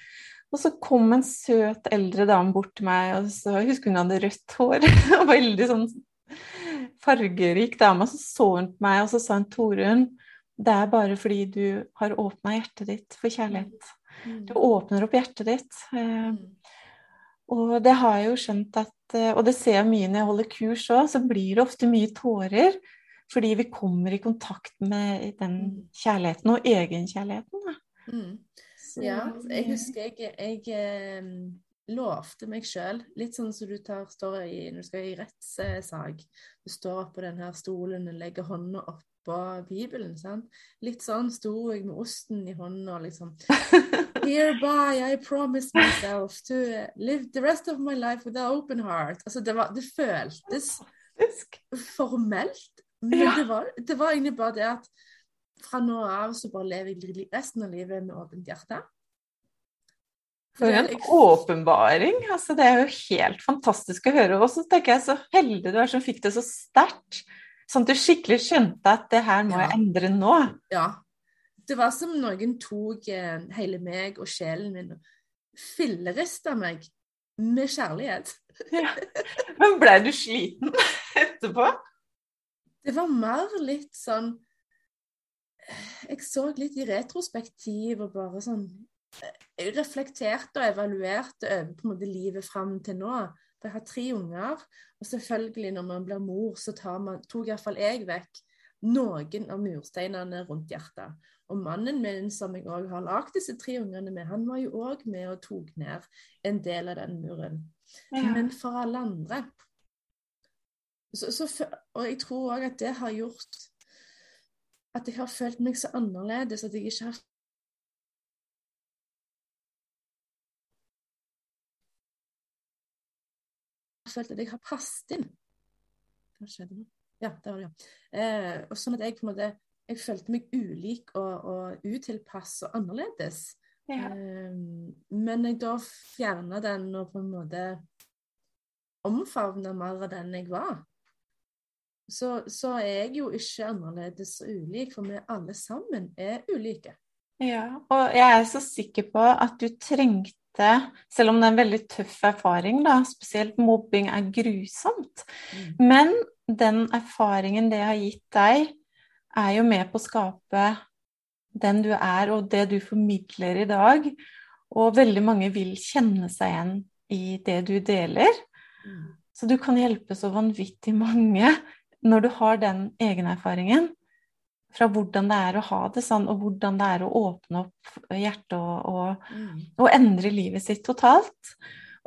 Og så kom en søt eldre dame bort til meg, og så jeg husker hun hadde rødt hår. og veldig sånn fargerik dame. Og så så hun på meg, og så sa hun Torunn, det er bare fordi du har åpna hjertet ditt for kjærlighet. Mm. Du åpner opp hjertet ditt. Eh, mm. Og det har jeg jo skjønt at Eh, og det ser jeg mye når jeg holder kurs òg, så blir det ofte mye tårer. Fordi vi kommer i kontakt med den mm. kjærligheten og egenkjærligheten. Mm. Ja, jeg husker jeg, jeg, eh, lovte meg sjøl, litt sånn som du tar, står i når du skal i rettssak. Du står oppå den her stolen og legger hånda opp på Bibelen. Sant? Litt sånn sto jeg med osten i hånda liksom Hereby I promise myself to live the rest of my life with an open heart. Altså, det, var, det føltes formelt, men ja. det, var, det, var, egentlig bare det at fra nå av så bare lever jeg resten av livet med åpent hjerte. For en åpenbaring. Altså, det er jo helt fantastisk å høre. Og så tenker jeg så heldig du er som fikk det så sterkt. Sånn at du skikkelig skjønte at det her må ja. jeg endre nå. Ja. Det var som noen tok eh, hele meg og sjelen min og fillerista meg med kjærlighet. Ja. Men ble du sliten etterpå? Det var mer litt sånn Jeg så litt i retrospektiv og bare sånn Jeg reflekterte og evaluerte over på en måte livet fram til nå. For jeg har tre unger, og selvfølgelig når man blir mor, så tar man, tok iallfall jeg vekk noen av mursteinene rundt hjertet. Og mannen min, som jeg òg har lagd disse tre ungene med, han var jo òg med og tok ned en del av den muren. Ja. Men for alle andre så, så, Og jeg tror òg at det har gjort at jeg har følt meg så annerledes at jeg ikke har følt at jeg har passet inn. Hva skjedde nå? Ja, det var det, ja. Eh, og sånn at jeg på en måte jeg følte meg ulik og, og utilpass og annerledes. Ja. Um, men jeg da fjerna den og på en måte omfavna mer av den jeg var, så, så, er jeg jo ikke annerledes og ulik, for vi alle sammen er ulike. Ja, og jeg er så sikker på at du trengte selv om det er en veldig tøff erfaring, da, spesielt mobbing er grusomt, mm. men den erfaringen det har gitt deg, er jo med på å skape den du er, og det du formidler i dag. Og veldig mange vil kjenne seg igjen i det du deler. Så du kan hjelpe så vanvittig mange når du har den egenerfaringen fra hvordan det er å ha det sånn, og hvordan det er å åpne opp hjertet og, og, og, endre livet sitt totalt.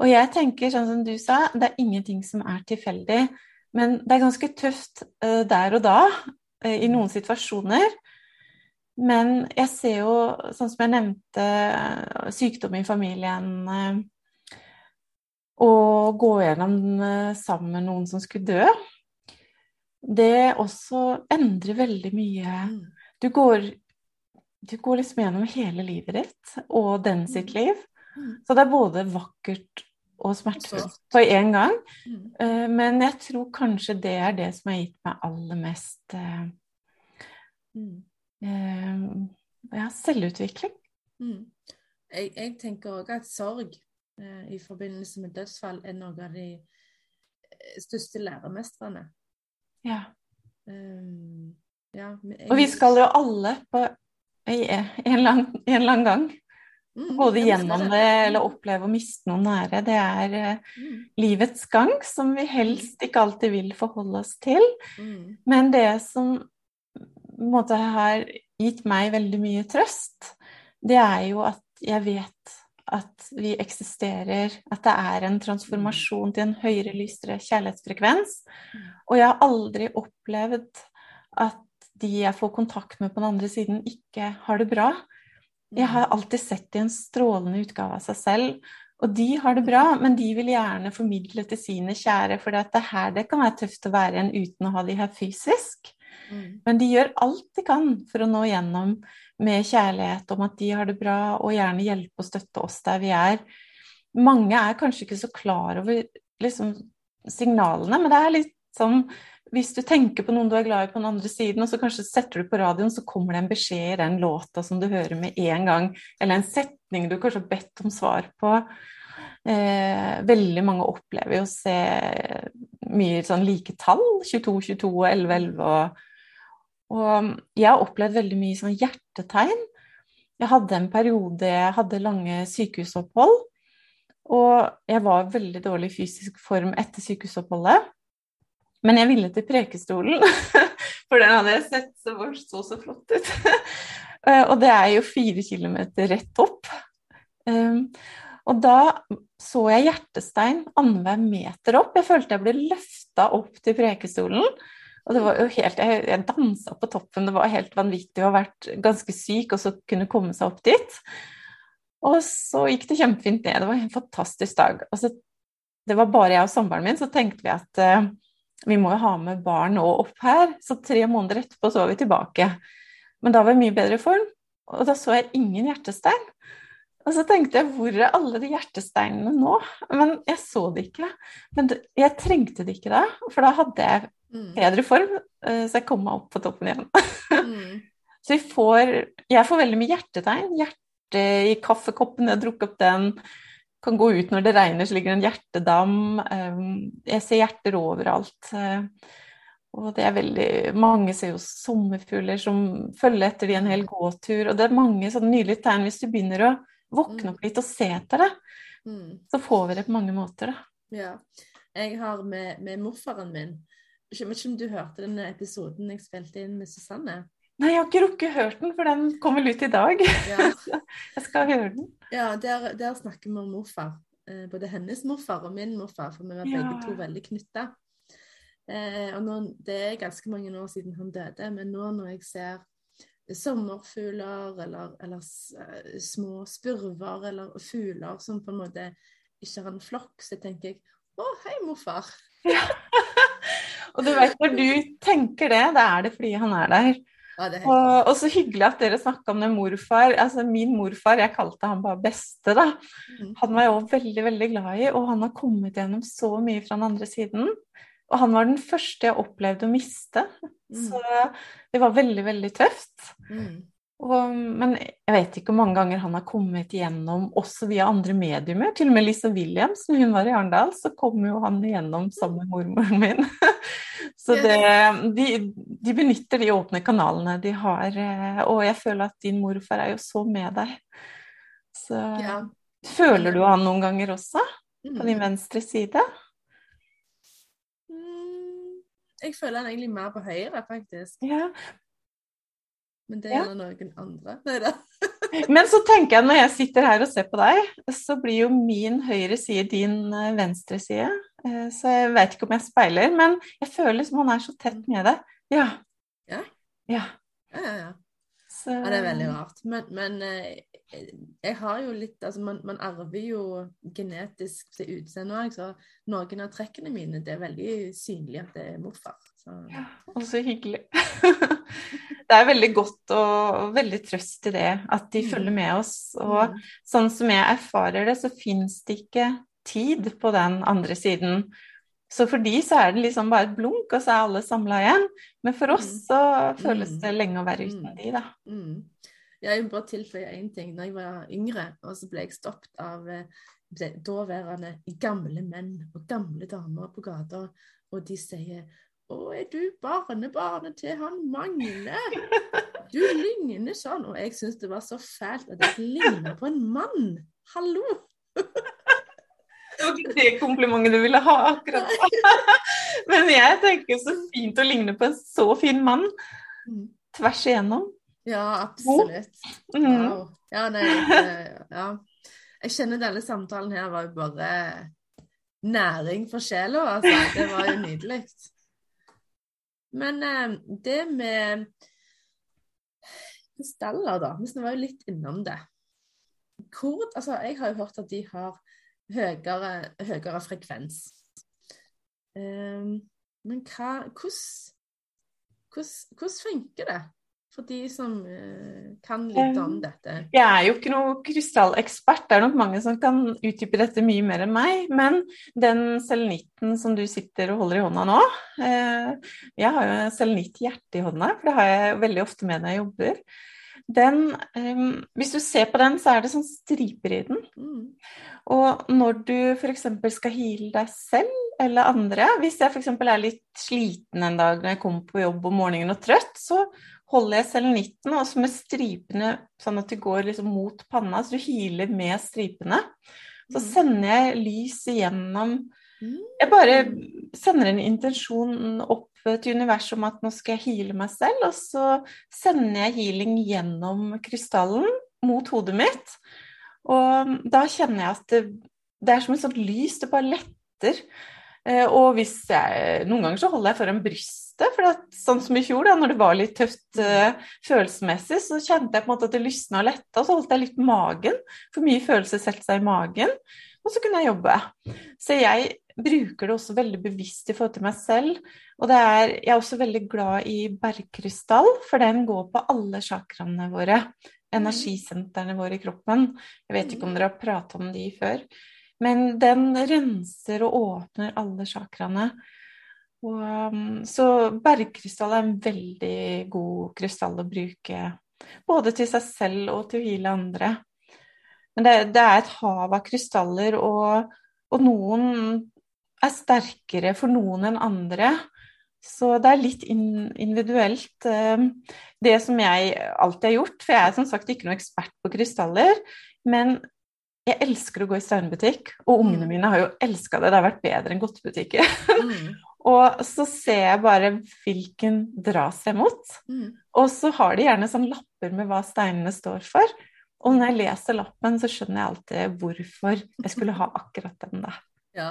Og jeg tenker, sånn som du sa, det er ingenting som er tilfeldig. Men det er ganske tøft uh, der og da uh, i noen situasjoner. Men jeg ser jo, sånn som jeg nevnte, sykdom i familien og gå gjennom sammen med noen som skulle dø. Det også endrer veldig mye. Mm. Du går, du går liksom gjennom hele livet ditt og den sitt mm. liv. Mm. Så det er både vakkert og smertefullt på én gang. Eh, men jeg tror kanskje det er det som har gitt meg aller mest uh, uh, ja, selvutvikling. Mm. Jeg, jeg, tenker òg at sorg i forbindelse med dødsfall er noe av de største læremestrene. Ja. Um, ja jeg... Og vi skal jo alle på en lang, en lang gang. Mm, Både gjennom det eller oppleve å miste noen nære. Det er mm. livets gang som vi helst ikke alltid vil forholde oss til. Mm. Men det som måte, har gitt meg veldig mye trøst, det er jo at jeg vet at vi eksisterer, at det er en transformasjon til en høyere, lysere kjærlighetsfrekvens. Mm. Og jeg har aldri opplevd at de jeg får kontakt med på den andre siden, ikke har det bra. Jeg har alltid sett i en strålende utgave av seg selv. Og de har det bra, men de vil gjerne formidle til sine kjære, for det er her det kan være tøft å være igjen uten å ha de her fysisk. Mm. Men de gjør alt de kan for å nå gjennom med kjærlighet om at de har det bra, og gjerne hjelpe og støtte oss der vi er. Mange er kanskje ikke så klar over liksom, signalene, men det er litt sånn hvis du tenker på noen du er glad i på den andre siden, og så kanskje setter du på radioen, så kommer det en beskjed i den låta som du hører med en gang, eller en setning du kanskje har bedt om svar på. Eh, veldig mange opplever jo å se mye sånn like tall, 22, 22 og 11, 11 og og jeg har opplevd veldig mye sånn hjertetegn. Jeg hadde en periode jeg hadde lange sykehusopphold. Og jeg var veldig dårlig fysisk form etter sykehusoppholdet. Men jeg ville til Prekestolen, for den hadde jeg sett så, så, så flott ut. og det er jo fire kilometer rett opp. Um, og da så jeg hjertestein annenhver meter opp. Jeg følte jeg ble løfta opp til Prekestolen. Og det var jo helt, Jeg, jeg dansa på toppen, det var helt vanvittig å ha vært ganske syk og så kunne komme seg opp dit. Og så gikk det kjempefint ned. Det var en fantastisk dag. Og så, det var bare jeg og samboeren min, så tenkte vi at uh, vi må jo ha med barn og opp her. Så tre måneder etterpå så var vi tilbake. Men da var jeg mye bedre form, og da så jeg ingen hjertestein. Og Og så tenkte jeg hvor er alle de hjertesteinene nå? Men jeg så det ikke. Men jeg trengte det ikke da, for da hadde jeg mm. bedre form, eh, så jeg kom meg opp på toppen igjen. Mm. så vi får Jeg får veldig mye hjertetegn. Hjerte i kaffekoppen, jeg har drukket opp den. Kan gå ut når det regner, så ligger en hjertedam. Eh, jeg ser hjerter overalt. Eh, og det er veldig Mange ser jo sommerfugler som følger etter de en hel gåtur. Og det er mange sånne nydelige tegn. Hvis du begynner å våkne mm. opp litt og se etter det, mm. så får vi det på mange måter, da. Ja. Jeg har med, med morfaren min Jeg vet ikke om du hørte denne episoden jeg spilte inn med Susanne? Nei, jeg har ikke rukket hørt den, for den kommer ut i dag. Ja. jeg skal høre den. Ja, der, der snakker vi om morfar. Eh, både hennes morfar og min morfar, for vi var begge ja. to veldig knytta. Eh, og nå, det er ganske mange år siden han døde, men nå når jeg ser sommerfugler eller, eller uh, små spurver eller fugler som på en måte ikke har en flokk, så tenker jeg å, hei, morfar. Ja. og du vet, når du tenker det, da er det fordi han er der. Og, og, så hyggelig at dere snakka om det morfar. Altså Min morfar, jeg kalte han bare beste, da. Mm. Han var jeg òg veldig, veldig glad i, og han har kommet gjennom så mye fra den andre siden. Og han var den første jeg opplevde å miste. Mm. Så det var veldig, veldig tøft. Mm. Og, men jeg vet ikke hvor mange ganger han har kommet igjennom også via andre mediumer. Til og med Lisa Williams, når hun var i Arendal, så kom jo han igjennom sammen med mormoren min. så det, de, de, benytter de åpne kanalene de har. Eh, og jeg føler at din morfar er jo så med deg. Så ja. føler du han noen ganger også? På din mm. venstre side? Jeg føler han egentlig mer på høyre, faktisk. Ja. Men det er ja. noen andre. Nei Men så tenker jeg når jeg sitter her og ser på deg, så blir jo min høyre side din eh, venstre side. Eh, så jeg vet ikke om jeg speiler, men jeg føler som han er så tett med det. Ja. Ja? Ja, ja, ja. ja. Så... det er veldig rart. Men, men eh, jeg har jo litt Altså, man, man arver jo genetisk til utseendet òg, så noen av trekkene mine det er veldig synlig at det er morfar. Så. Ja, og så hyggelig. det er veldig godt og veldig trøst i det at de mm. følger med oss. Og mm. sånn som jeg erfarer det, så fins det ikke tid på den andre siden. Så for de så er det liksom bare et blunk, og så er alle samla igjen. Men for oss mm. så føles det lenge å være uten de, da. Mm. Jeg vil bare tilføye én ting. Når jeg var yngre, og så ble jeg stoppet av eh, daværende gamle menn og gamle damer på gata, og de sier 'Å, er du barnebarnet til han Magne?' Du ligner sånn. Og jeg syns det var så fælt at jeg ligner på en mann. Hallo! Det var ikke det komplimentet du ville ha akkurat Men jeg tenker så fint å ligne på en så fin mann. Mm. Tvers igjennom. Ja, absolutt. Mm. Wow. Ja, nei, ja. Jeg kjenner denne samtalen her var jo bare næring for sjela, altså. Det var jo nydelig. Men eh, det med krystaller, da. Vi var jo litt innom det. Hvor, altså, jeg har jo hørt at de har høyere, høyere frekvens. Um, men hva Hvordan, hvordan funker det? For de som uh, kan litt om dette? Jeg er jo ikke noe krystallekspert, det er nok mange som kan utdype dette mye mer enn meg. Men den selenitten som du sitter og holder i hånda nå uh, Jeg har jo selenitt-hjerte i hånda, for det har jeg veldig ofte med når jeg jobber. Den, hvis du ser på den, så er det sånn striper i den. Mm. Og når du f.eks. skal heale deg selv eller andre Hvis jeg f.eks. er litt sliten en dag når jeg kommer på jobb om morgenen og trøtt, så holder jeg selv 19, og så med stripene sånn at de går liksom mot panna, så du hyler med stripene. Så mm. sender jeg lys igjennom Jeg bare sender en intensjon opp til universet om at nå skal jeg heale meg selv, og så sender jeg healing gjennom krystallen mot hodet mitt. Og da kjenner jeg at det, det er som et sånt lys, det bare letter. Eh, og hvis jeg Noen ganger så holder jeg foran brystet, for at, sånn som i fjor, da når det var litt tøft uh, følelsesmessig, så kjente jeg på en måte at det lysna og letta, så holdt jeg litt magen. For mye følelse setter seg i magen. Og så kunne jeg jobbe. Så jeg bruker det også veldig bevisst i forhold til meg selv. Og er, jeg er også veldig glad i bergkrystall, for den går på alle chakraene våre. energisentrene våre i kroppen. Jeg vet ikke om dere har pratet om de før. Men den renser og åpner alle chakraene. Um, så bergkrystall er en veldig god krystall å bruke både til seg selv og til å hvile andre. Men det, det er et hav av krystaller, og, og, noen er sterkere for noen enn andre. Så det er litt individuelt. Um, det som jeg alltid har gjort, for jeg er som sagt ikke noen ekspert på krystaller, men jeg elsker å gå i steinbutikk, og ungene mine har jo elska det. Det har vært bedre enn godtebutikker. Mm. og så ser jeg bare hvilken dras jeg mot. Mm. Og så har de gjerne sånn lapper med hva steinene står for. Og når jeg leser lappen, så skjønner jeg alltid hvorfor jeg skulle ha akkurat den, da. Ja.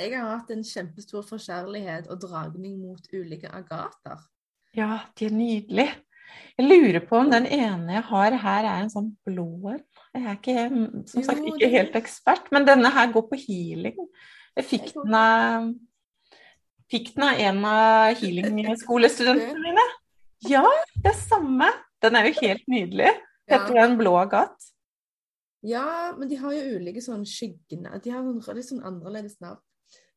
Jeg har hatt en kjempestor forkjærlighet og dragning mot ulike agater. Ja, de er nydelige. Jeg lurer på om den ene jeg har her, er en sånn blå en. Jeg er ikke, som sagt ikke helt ekspert, men denne her går på healing. Jeg fikk den av, fikk den av en av healing-skolestudentene mine. Ja, det er samme. Den er jo helt nydelig. Heter den blå agat? Ja, men de har jo ulike sånn skyggene. De har litt sånn annerledes navn.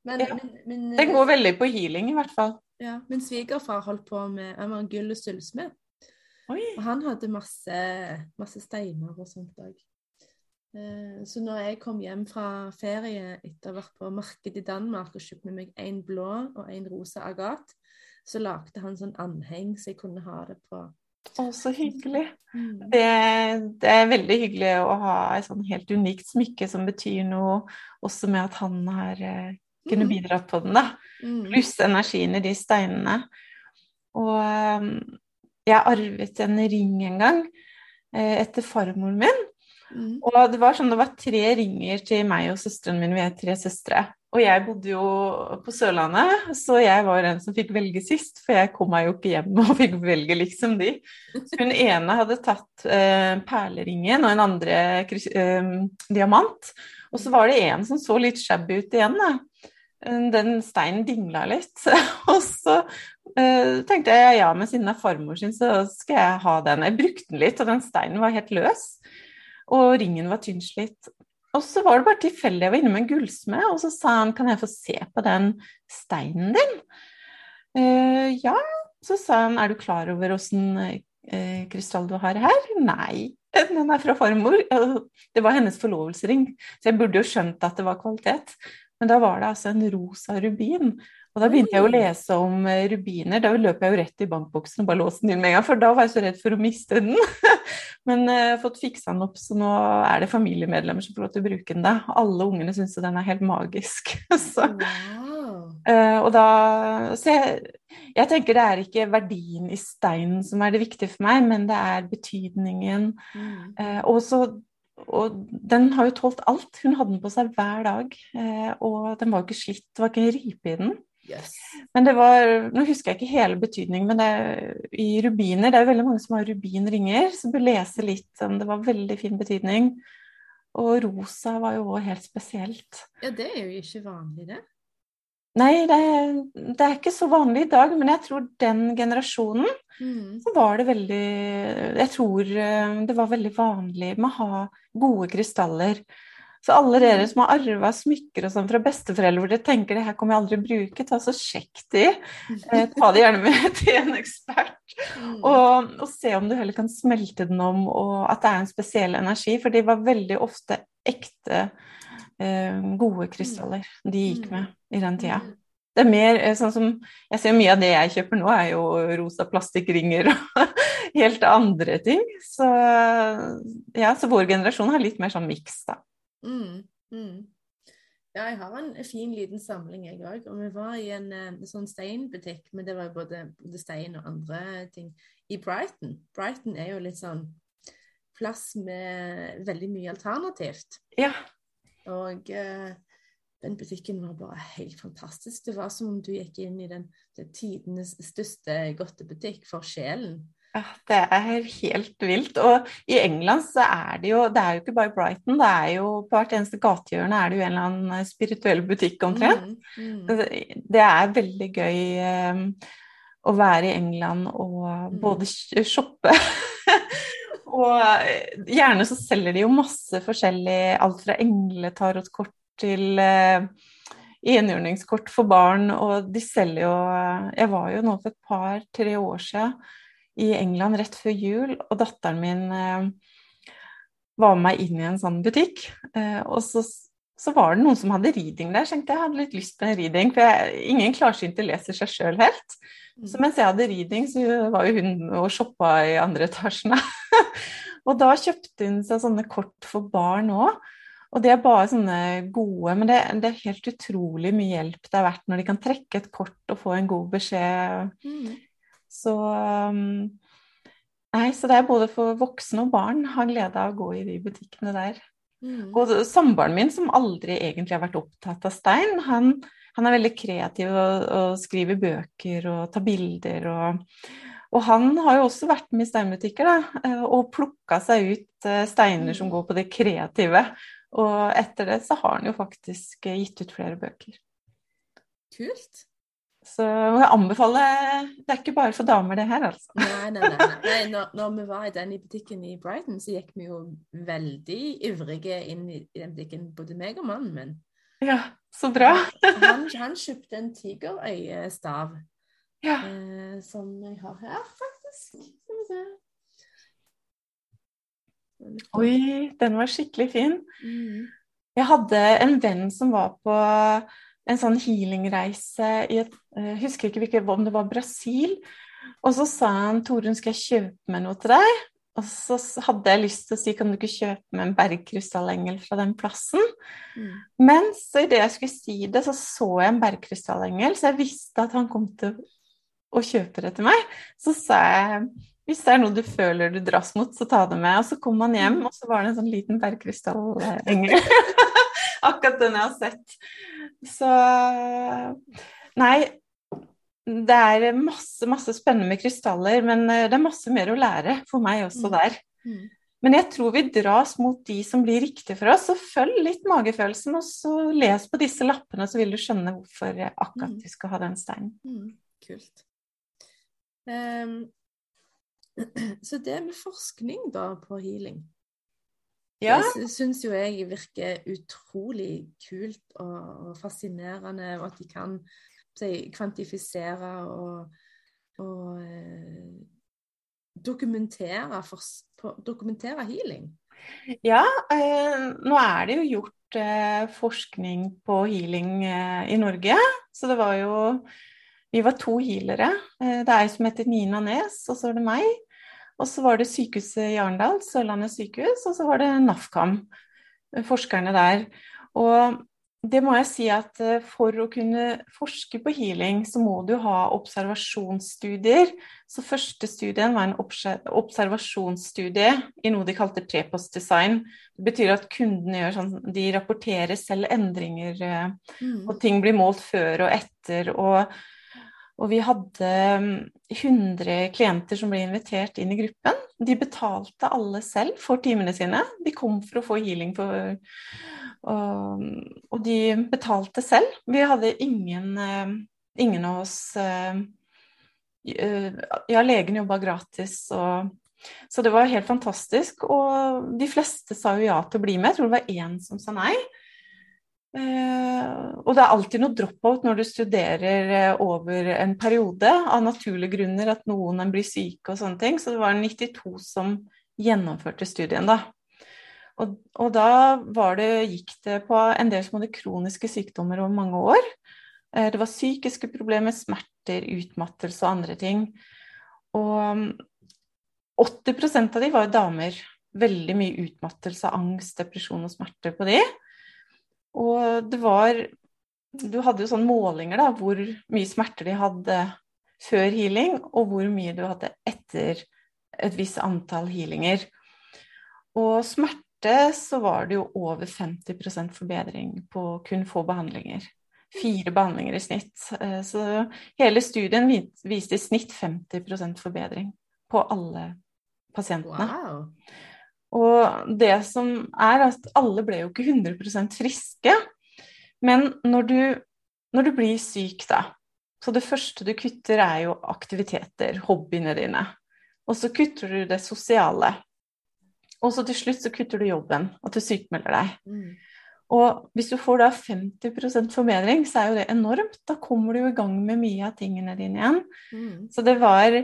Men, ja. men, men, den går veldig på healing, i hvert fall. Ja, Min svigerfar holdt på med Han var en gull- og sølvsmed. Og han hadde masse, masse steiner og sånt òg. Eh, så når jeg kom hjem fra ferie etter å ha vært på marked i Danmark og kjøpt med meg en blå og en rosa agat, så lagde han sånn anheng så jeg kunne ha det på. Å, så hyggelig. Mm. Det, det, er veldig hyggelig å ha et sånn helt unikt smykke som betyr noe, også med at han har kunnet kunne mm. bidratt på den, da. Mm. Pluss energien i de steinene. Og um, jeg arvet en ring en gang eh, etter farmoren min. Mm. Og det var sånn det var tre ringer til meg og søsteren min. Vi er tre søstre. Og jeg bodde jo på Sørlandet, så jeg var den som fikk velge sist. For jeg kom meg jo ikke hjem og fikk velge liksom de. Så hun ene hadde tatt eh, perleringen, og en andre eh, diamant. Og så var det en som så litt shabby ut igjen, da den steinen dingla litt. og så uh, tenkte jeg ja, men siden det er farmor sin, så skal jeg ha den. Jeg brukte den litt, og den steinen var helt løs. Og ringen var tynnslitt. Og så var det bare tilfeldig jeg var inne med en gullsmed, og så sa han kan jeg få se på den steinen din? Uh, ja, så sa han er du klar over åssen uh, krystall du har her? Nei. Den er fra farmor. Det var hennes forlovelsesring, så jeg burde jo skjønt at det var kvalitet. Men da var det altså en rosa rubin. Og da begynte jeg å lese om eh, rubiner. Da løp jeg jo rett i bankboksen og bare låste den inn med en gang, for da var jeg så redd for å miste den. Men jeg uh, har fått fiksa den opp, så nå er det familiemedlemmer som får lov til å bruke den. Da. Alle ungene syns den er helt magisk. så, Wow. og da, så jeg, jeg, tenker det er ikke verdien i steinen som er det viktige for meg, men det er betydningen. Mm. Og så og den har jo tålt alt. Hun hadde den på seg hver dag. Eh, og den var jo ikke slitt, det var ikke en ripe i den. Yes. Men det var Nå husker jeg ikke hele betydningen, men det, i rubiner Det er jo veldig mange som har rubinringer, så bør lese litt om det var veldig fin betydning. Og rosa var jo òg helt spesielt. Ja, det er jo ikke vanlig, det. Nei, det, det, er ikke så vanlig i dag, men jeg tror den generasjonen mm. så var det veldig Jeg tror eh, det var veldig vanlig med å ha gode krystaller. Så alle dere mm. som har arva smykker og sånn fra besteforeldre hvor dere tenker det her kommer jeg aldri å bruke, ta så sjekk de. Eh, ta det gjerne med til en ekspert. Mm. Og, og, se om du heller kan smelte den om, og at det er en spesiell energi. For de var veldig ofte ekte eh, gode krystaller de gikk med i den tida. Det er mer eh, sånn som Jeg ser mye av det jeg kjøper nå, er jo rosa plastikkringer og helt andre ting. Så ja, så vår generasjon har litt mer sånn miks, da. Mm, mm. Ja, jeg har en fin liten samling, jeg òg. Og vi var i en, en eh, sånn steinbutikk, men det var jo både, både, stein og andre ting, i Brighton. Brighton er jo litt sånn plass med veldig mye alternativt. Ja. Og eh, den butikken var bare helt fantastisk. Det var som om du gikk inn i den, den tidenes største godtebutikk for sjelen. Ja, det er helt vilt. Og i England så er det jo Det er jo ikke bare Brighton, det er jo på hvert eneste gatehjørne er det jo en eller annen spirituell butikk omtrent. Mm, mm. Det er veldig gøy um, å være i England og mm. både shoppe Og eh, gjerne så selger de jo masse forskjellig, alt fra engletarotkort til uh, enhjørningskort for barn, og de selger jo Jeg var jo nå for et par-tre år siden i England rett før jul, og datteren min eh, var med meg inn i en sånn butikk. Eh, og så, så, var det noen som hadde reading der. Så tenkte jeg hadde litt lyst på en reading, for jeg, ingen klarsynte leser seg sjøl helt. Mm. Så mens jeg hadde reading, så var jo hun og shoppa i andre etasjene. og da kjøpte hun seg sånne kort for barn òg. Og det er bare sånne gode Men det, det, er helt utrolig mye hjelp det er verdt når de kan trekke et kort og få en god beskjed. Mm. Så um, Nei, så det er både for voksne og barn har glede av å gå i de butikkene der. Mm. Og samboeren min, som aldri egentlig har vært opptatt av stein, han, han er veldig kreativ og, og, skriver bøker og tar bilder og, og han har jo også vært med i steinbutikker da, eh, og plukka seg ut eh, steiner som mm. går på det kreative. Og etter det så har han jo faktisk eh, gitt ut flere bøker. Kult. Så jeg anbefaler Det er ikke bare for damer, det her, altså. Nei, nei, nei. nei. Når, når, vi var i den i butikken i Brighton, så gikk vi jo veldig ivrige inn i, i den butikken, både meg og mannen min. Ja, så bra. han, han, kjøpte en tigerøyestav ja. eh, som jeg har her, faktisk. Skal vi se. Oi, den var skikkelig fin. Mm. Jeg hadde en venn som var på en sånn healingreise i et Jeg husker ikke om det var Brasil. Og så sa han Torunn, skal jeg kjøpe meg noe til deg? Og så hadde jeg lyst til å si kan du ikke kjøpe meg en bergkrystallengel fra den plassen? Mm. Men så idet jeg skulle si det, så så jeg en bergkrystallengel, så jeg visste at han kom til å kjøpe det til meg. Så sa jeg hvis det er noe du føler du dras mot, så ta det med. Og så kom han hjem, mm. og så var det en sånn liten bergkrystallengel. Akkurat den jeg har sett. Så Nei, det er masse, masse spennende med krystaller, men eh, det er masse mer å lære for meg også mm. der. Mm. Men jeg tror vi dras mot de som blir riktige for oss, så følg litt magefølelsen, og så les på disse lappene, så vil du skjønne hvorfor akkurat mm. du skal ha den steinen. Mm. Kult. Um, så det med forskning da på healing ja. Det syns jo jeg virker utrolig kult og, fascinerende, og at de kan si, kvantifisere og, og eh, dokumentere, for, dokumentere, healing. Ja, eh, nå er det jo gjort eh, forskning på healing eh, i Norge. Så det var jo Vi var to healere. Eh, det er ei som heter Nina Nes, og så er det meg. Og så var det sykehuset i Arendal, Sørlandet sykehus, og så var det NAFKAM, forskerne der. Og det må jeg si at eh, for å kunne forske på healing, så må du ha observasjonsstudier. Så første studien var en observasjonsstudie i noe de kalte prepost-design. Det betyr at kundene gjør sånn, de rapporterer selv endringer, eh, mm. og ting blir målt før og etter. og og vi hadde 100 mm, klienter som ble invitert inn i gruppen. De betalte alle selv for timene sine. De kom for å få healing for Og, og de betalte selv. Vi hadde ingen, eh, ingen av oss eh, Ja, legen jobba gratis og så det var helt fantastisk. Og de fleste sa jo ja til å bli med. Jeg tror det var én som sa nei. Uh, og det er alltid noe drop-out når du studerer uh, over en periode, av naturlige grunner, at noen blir syke og sånne ting. Så det var 92 som gjennomførte studien, da. Og, og da det, gikk det på en del som hadde kroniske sykdommer over mange år. Uh, det var psykiske problemer, smerter, utmattelse og andre ting. Og um, 80% av de var damer. Veldig mye utmattelse, angst, depresjon og smerter på de. Og det var Du hadde jo sånne målinger, da, hvor mye smerter de hadde før healing, og hvor mye du hadde etter et visst antall healinger. Og smerte så var det jo over 50% forbedring på kun få behandlinger. Fire behandlinger i snitt. Eh, så hele studien viste i snitt 50% forbedring på alle pasientene. Wow. Og det som er at alle ble jo ikke 100 friske. Men når du, når du blir syk, da Så det første du kutter, er jo aktiviteter, hobbyene dine. Og så kutter du det sosiale. og så til slutt så kutter du jobben, at du sykmelder deg. Mm. Og hvis du får da 50% forbedring, så er jo det enormt. Da kommer du jo i gang med mye av tingene dine igjen. Mm. Så det var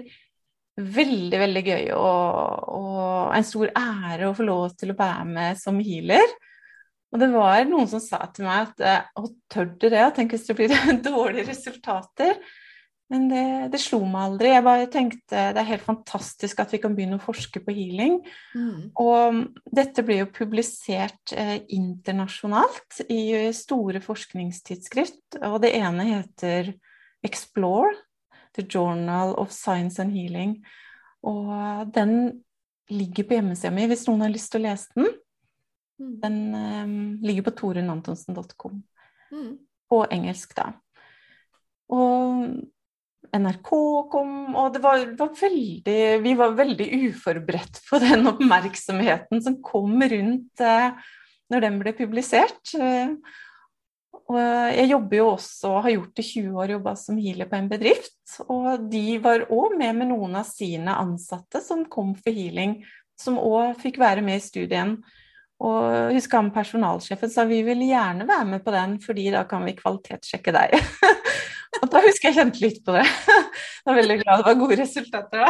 veldig, veldig gøy og, og en stor ære å få lov til å være med som healer. Og det var noen som sa til meg at å, tør du det? Tenk hvis det blir dårlige resultater. Men det, det, slo meg aldri. Jeg bare tenkte det er helt fantastisk at vi kan begynne å forske på healing. Mm. Og dette ble jo publisert eh, internasjonalt i store forskningstidsskrift. Og det ene heter Explore, The Journal of Science and Healing. Og den ligger på hjemmesida mi hvis noen har lyst til å lese den. Mm. Den um, ligger på torunantonsen.com. Mm. På engelsk, da. Og NRK kom, og det var, var veldig Vi var veldig uforberedt på den oppmerksomheten som kom rundt uh, når den ble publisert. Eh, og jeg jobber jo også, har gjort i 20 år, jobba som healer på en bedrift. Og de var òg med med noen av sine ansatte som kom for healing, som òg fikk være med i studien. Og husker han personalsjefen sa vi vil gjerne være med på den, fordi da kan vi kvalitetssjekke deg. og da husker jeg kjente litt på det. Jeg var veldig glad det var gode resultater da.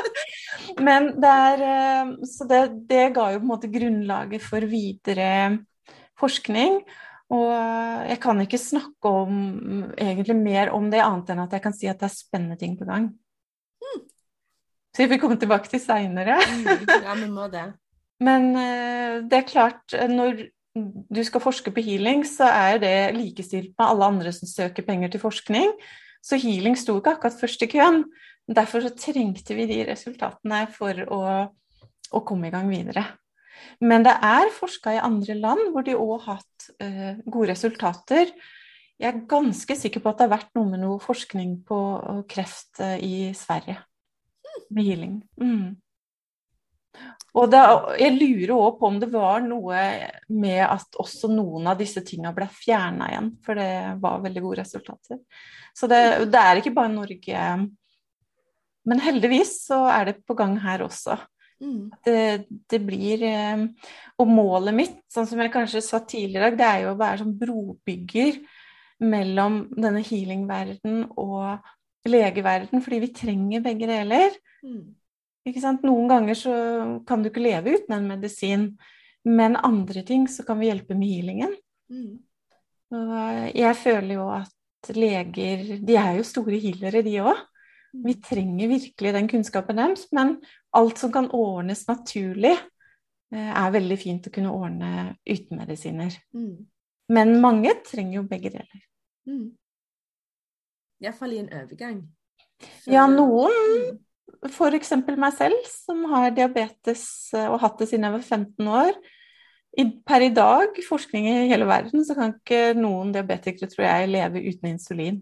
Men det er eh, Så det, det ga jo på en måte grunnlaget for videre forskning. Og jeg kan ikke snakke om egentlig mer om det, annet enn at jeg kan si at det er spennende ting på gang. Mm. Så jeg får komme tilbake til seinere. Mm. Ja, vi må det. Men uh, det er klart, når du skal forske på healing, så er det likestilt med alle andre som søker penger til forskning. Så healing sto ikke akkurat først i køen. Derfor så trengte vi de resultatene for å, å komme i gang videre. Men det er forska i andre land hvor de òg har hatt eh, gode resultater. Jeg er ganske sikker på at det har vært noe med noe forskning på kreft uh, i Sverige med healing. Mm. Og det, jeg lurer òg på om det var noe med at også noen av disse tinga ble fjerna igjen, for det var veldig gode resultater. Så det, det, er ikke bare Norge. Men heldigvis så er det på gang her også. Mm. Det, det, blir eh, Og målet mitt, sånn som jeg kanskje sa tidligere, det er jo å være sånn brobygger mellom denne healing-verden og legeverden, fordi vi trenger begge deler. Mm. Noen ganger så kan du ikke leve uten en medisin, men andre ting så kan vi hjelpe med healingen. Mm. Og jeg føler jo at leger De er jo store healere, de òg. Mm. Vi trenger virkelig den kunnskapen deres, men alt som kan ordnes naturlig, eh, er veldig fint å kunne ordne uten medisiner. Mm. Men mange trenger jo begge deler. Mm. Iallfall i en overgang. Ja, noen Mm. F.eks. meg selv, som har diabetes eh, og hatt det siden jeg var 15 år. I, per i dag, forskning i hele verden, så kan ikke noen diabetikere, tror jeg, leve uten insulin.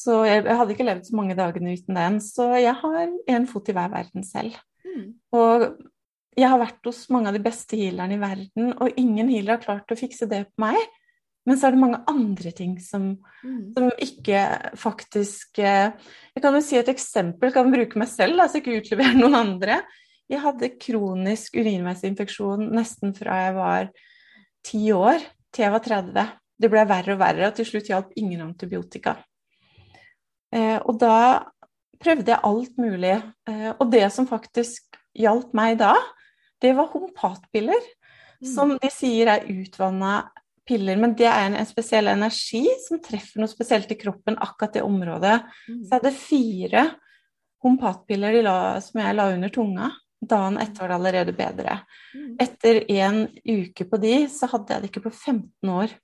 Så jeg, jeg hadde ikke levd så mange dagene uten den. Så jeg har en fot i hver verden selv. Mm. Og jeg har vært hos mange av de beste healerne i verden, og ingen healer har klart å fikse det på meg. Men så er det mange andre ting som, Mm. som ikke faktisk eh, Jeg kan jo si et eksempel, kan bruke meg selv, altså ikke utlevere noen andre. Jeg hadde kronisk urinveisinfeksjon nesten fra jeg var ti år til jeg var 30. Det ble verre og verre, og til slutt hjalp ingen antibiotika. Eh, og da prøvde jeg alt mulig. Eh, og det som faktisk hjalp meg da, det var homopatpiller. Mm. Som de sier er utvanna piller, men det er en, en, spesiell energi som treffer noe spesielt i kroppen, akkurat det området. Mm. Så jeg hadde fire homopatpiller som jeg la under tunga. Dagen etter var det allerede bedre. Mm. Etter en uke på de, så hadde jeg det ikke på 15 år.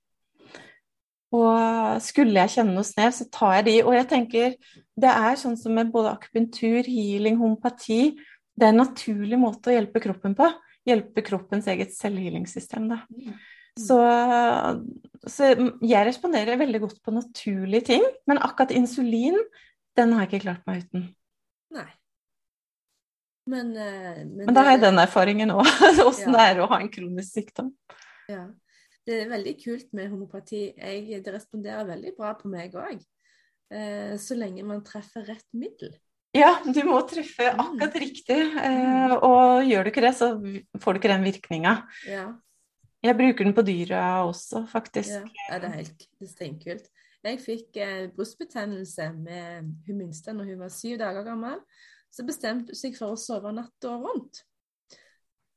Og skulle jeg kjenne noe snev, så tar jeg de. Og jeg tenker, det er sånn som med både akupunktur, healing, homopati. Det er en naturlig måte å hjelpe kroppen på. Hjelpe kroppens eget selvhealingssystem, da. Mm. Så, så, jeg responderer veldig godt på naturlige ting, men akkurat insulin, den har jeg ikke klart meg uten. Nei. Men, uh, men, men da har jeg den erfaringen òg, åssen Ja. det er å ha en kronisk sykdom. Ja. Det er veldig kult med homopati. Jeg, det responderer veldig bra på meg òg. så lenge man treffer rett middel. Ja, du må treffe akkurat riktig. Eh, og gjør du ikke det, så får du ikke den virkninga. Ja. Jeg bruker den på dyra også, faktisk. Ja, ja det er helt det er steinkult. Jeg fikk eh, brystbetennelse med hun minste når hun var syv dager gammel. Så bestemte hun seg for å sove natta rundt.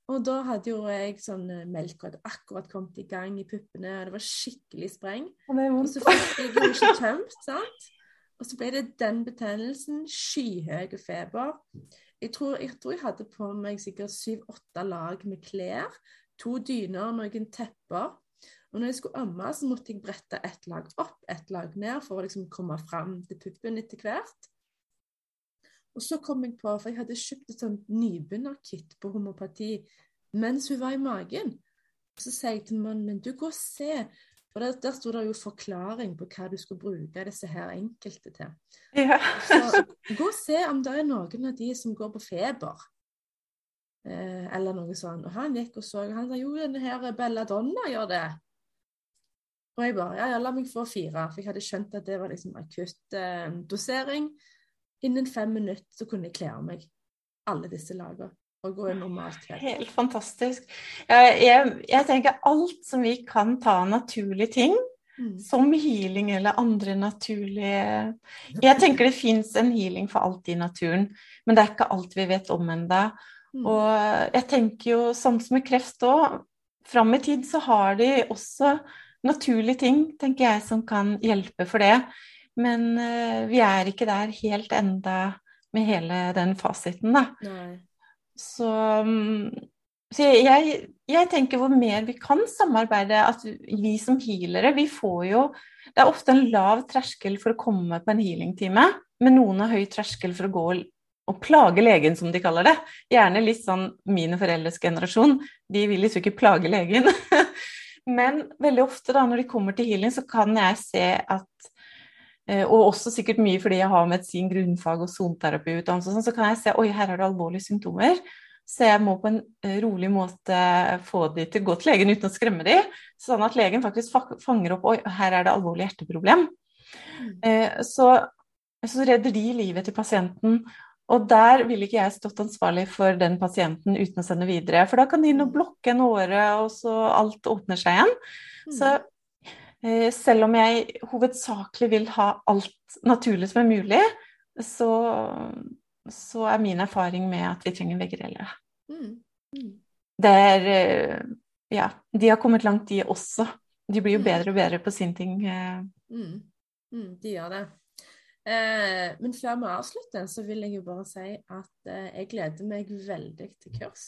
Og da hadde jo jeg sånn eh, melk hadde akkurat kommet i gang i puppene, og det var skikkelig spreng. Og så fikk jeg jo ikke tømt, sant. Og så ble det den betennelsen, skyhøy feber. Jeg tror, jeg tror, jeg hadde på meg sikkert syv-åtte lag med klær. To dyner, noen tepper. Og når jeg skulle amme, så måtte jeg brette ett lag opp, ett lag ned, for å liksom komme fram til puppen etter hvert. Og så kom jeg på, for jeg hadde kjøpt et sånt nybegynnerkit på homopati mens hun var i magen. Så sier jeg til mannen min du, gå og se, for der, der sto det jo forklaring på hva du skulle bruke disse her enkelte til. Ja. så gå og se om det er noen av de som går på feber. Eh, eller noe sånt. Og han gikk og så, og han sa jo, denne her Belladonna gjør det. Og jeg bare ja, ja, la meg få fire. For jeg hadde skjønt at det var liksom akutt eh, dosering. Innen fem minutter så kunne jeg kle av meg alle disse lagene og gå en normalt kveld. Helt fantastisk. Jeg, jeg, jeg, tenker alt som vi kan ta naturlige ting, mm. som healing eller andre naturlige Jeg tenker det fins en healing for alt i naturen, men det er ikke alt vi vet om ennå. Mm. Og jeg tenker jo sånn som med kreft òg, fram i tid så har de også naturlige ting, tenker jeg, som kan hjelpe for det. Men uh, vi er ikke der helt enda med hele den fasiten, da. Nei. Så, mm, så jeg, jeg, tenker hvor mer vi kan samarbeide, at vi som healere, vi får jo Det er ofte en lav terskel for å komme på en healingtime, men noen har høy terskel for å gå og plage legen, som de kaller det. Gjerne litt sånn mine foreldres generasjon. De vil liksom ikke plage legen. Men veldig ofte da, når de kommer til healing, så kan jeg se at eh, og også sikkert mye fordi jeg har medisin, grunnfag og soneterapiutdannelse, sånn, så kan jeg se oi, her er det alvorlige symptomer. Så jeg må på en eh, rolig måte få de til å gå til legen uten å skremme de, sånn at legen faktisk fanger opp oi, her er det alvorlig hjerteproblem. Mm. Eh, så, så redder de livet til pasienten. Og der ville ikke jeg stått ansvarlig for den pasienten uten å sende videre. For da kan de nå mm. blokke en åre, og så alt åpner seg igjen. Mm. Så eh, selv om jeg hovedsakelig vil ha alt naturlig som er mulig, så så er min erfaring med at vi trenger begge deler. Mm. Mm. Det er eh, Ja, de har kommet langt, de også. De blir jo mm. bedre og bedre på sin ting. Eh. Mm. mm. de gjør det. Eh, men før vi avslutter, så vil jeg jo bare si at eh, jeg gleder meg veldig til kurs.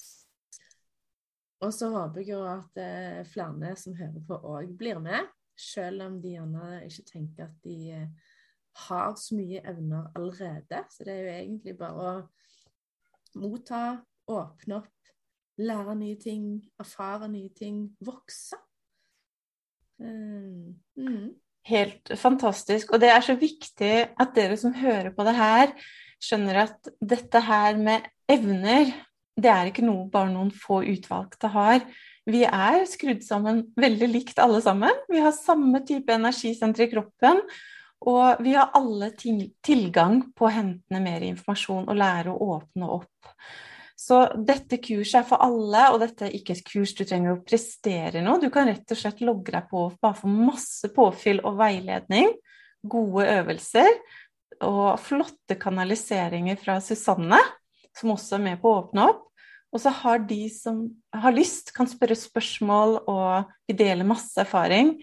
Og så håper jeg jo at eh, flere som hører på òg blir med, selv om de gjerne ikke tenker at de eh, har så mye evner allerede. Så det er jo egentlig bare å motta, åpne opp, lære nye ting, erfare nye ting, vokse. Mm. Mm. Helt fantastisk. Og det er så viktig at dere som hører på det her, skjønner at dette her med evner, det er ikke noe bare noen få utvalgte har. Vi er skrudd sammen veldig likt alle sammen. Vi har samme type energisenter i kroppen. Og vi har alle tilgang på å hente mer informasjon og lære å åpne opp. Så dette kurset er for alle, og dette er ikke et kurs du trenger å prestere noe. Du kan rett og slett logge deg på bare få masse påfyll og veiledning, gode øvelser og flotte kanaliseringer fra Susanne, som også er med på å åpne opp. Og så har de som har lyst, kan spørre spørsmål, og vi deler masse erfaring.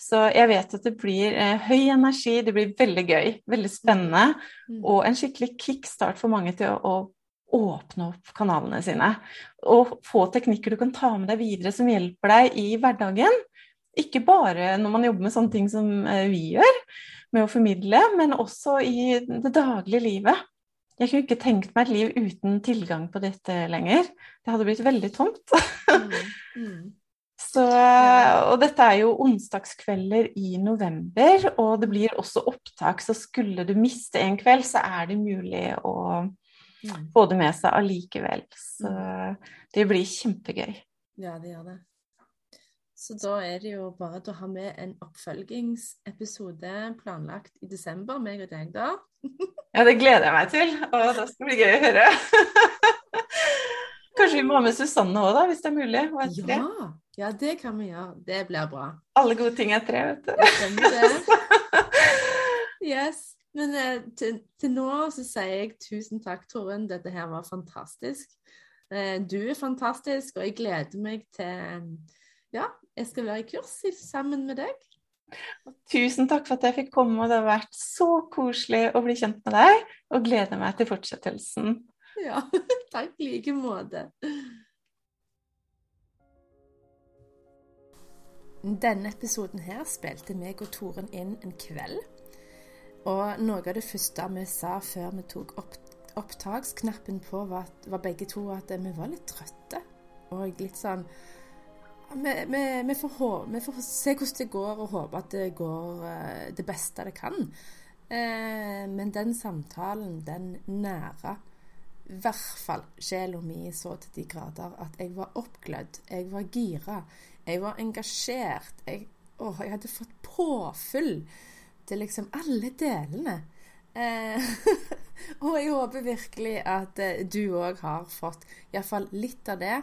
Så jeg vet at det blir eh, høy energi, det blir veldig gøy, veldig spennende. Mm. Og en skikkelig kickstart for mange til å, å åpne opp kanalene sine. Og få teknikker du kan ta med deg videre som hjelper deg i hverdagen. Ikke bare når man jobber med sånne ting som eh, vi gjør, med å formidle, men også i det daglige livet. Jeg kunne ikke tenkt meg et liv uten tilgang på dette lenger. Det hadde blitt veldig tomt. mm, mm. Så, og dette er jo onsdagskvelder i november, og det blir også opptak. Så skulle du miste en kveld, så er det mulig å mm. få det med seg allikevel. Så mm. det blir kjempegøy. Ja, det gjør det. Så da er det jo bare å ha med en oppfølgingsepisode planlagt i desember, meg og deg, da. ja, det gleder jeg meg til. Og det skal bli gøy å høre. Kanskje vi må ha med Susanne òg, da, hvis det er mulig? Ja, ja, det kan vi gjøre. Det blir bra. Alle gode ting er tre, vet du. yes. Men eh, til, til, nå så sier jeg tusen takk, Torunn. Dette her var fantastisk. Eh, du er fantastisk, og jeg gleder meg til ja, jeg skal være i kurs sammen med deg. Tusen takk for at jeg fikk komme, og det har vært så koselig å bli kjent med deg. Og gleder meg til fortsettelsen. Ja, takk i like måte. Denne episoden her spilte meg og Toren inn en kveld. Og noe av det første vi sa før vi tok opp, opptaksknappen på, var, var begge to at vi var litt trøtte. Og litt sånn vi, vi, får, vi, får, se hvordan det går, og håpe at det går uh, det beste det kan. Uh, men den samtalen, den næra i hvert fall sjela mi så til de grader at jeg var oppglødd, jeg var gira, jeg var engasjert. Jeg, å, jeg hadde fått påfyll til liksom alle delene. Eh, og jeg håper virkelig at eh, du òg har fått iallfall litt av det.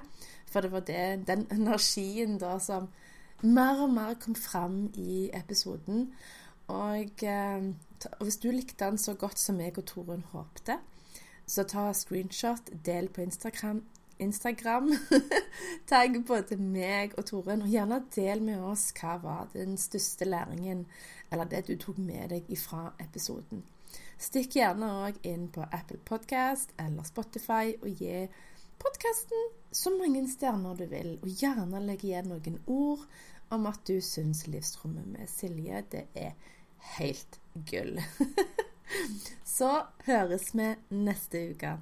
For det var det, den energien da som mer og mer kom fram i episoden. Og, eh, og hvis du likte den så godt som jeg og Torunn håpte, så ta screenshot, del på Instagram. Instagram. Tagg både meg og Torunn, og gjerne del med oss hva var den største læringen, eller det du tok med deg ifra episoden. Stikk gjerne òg inn på Apple Podcast eller Spotify og gi podkasten så mange stjerner du vil, og gjerne legge igjen noen ord om at du syns Livsrommet med Silje det er helt gull. så høres vi neste uke.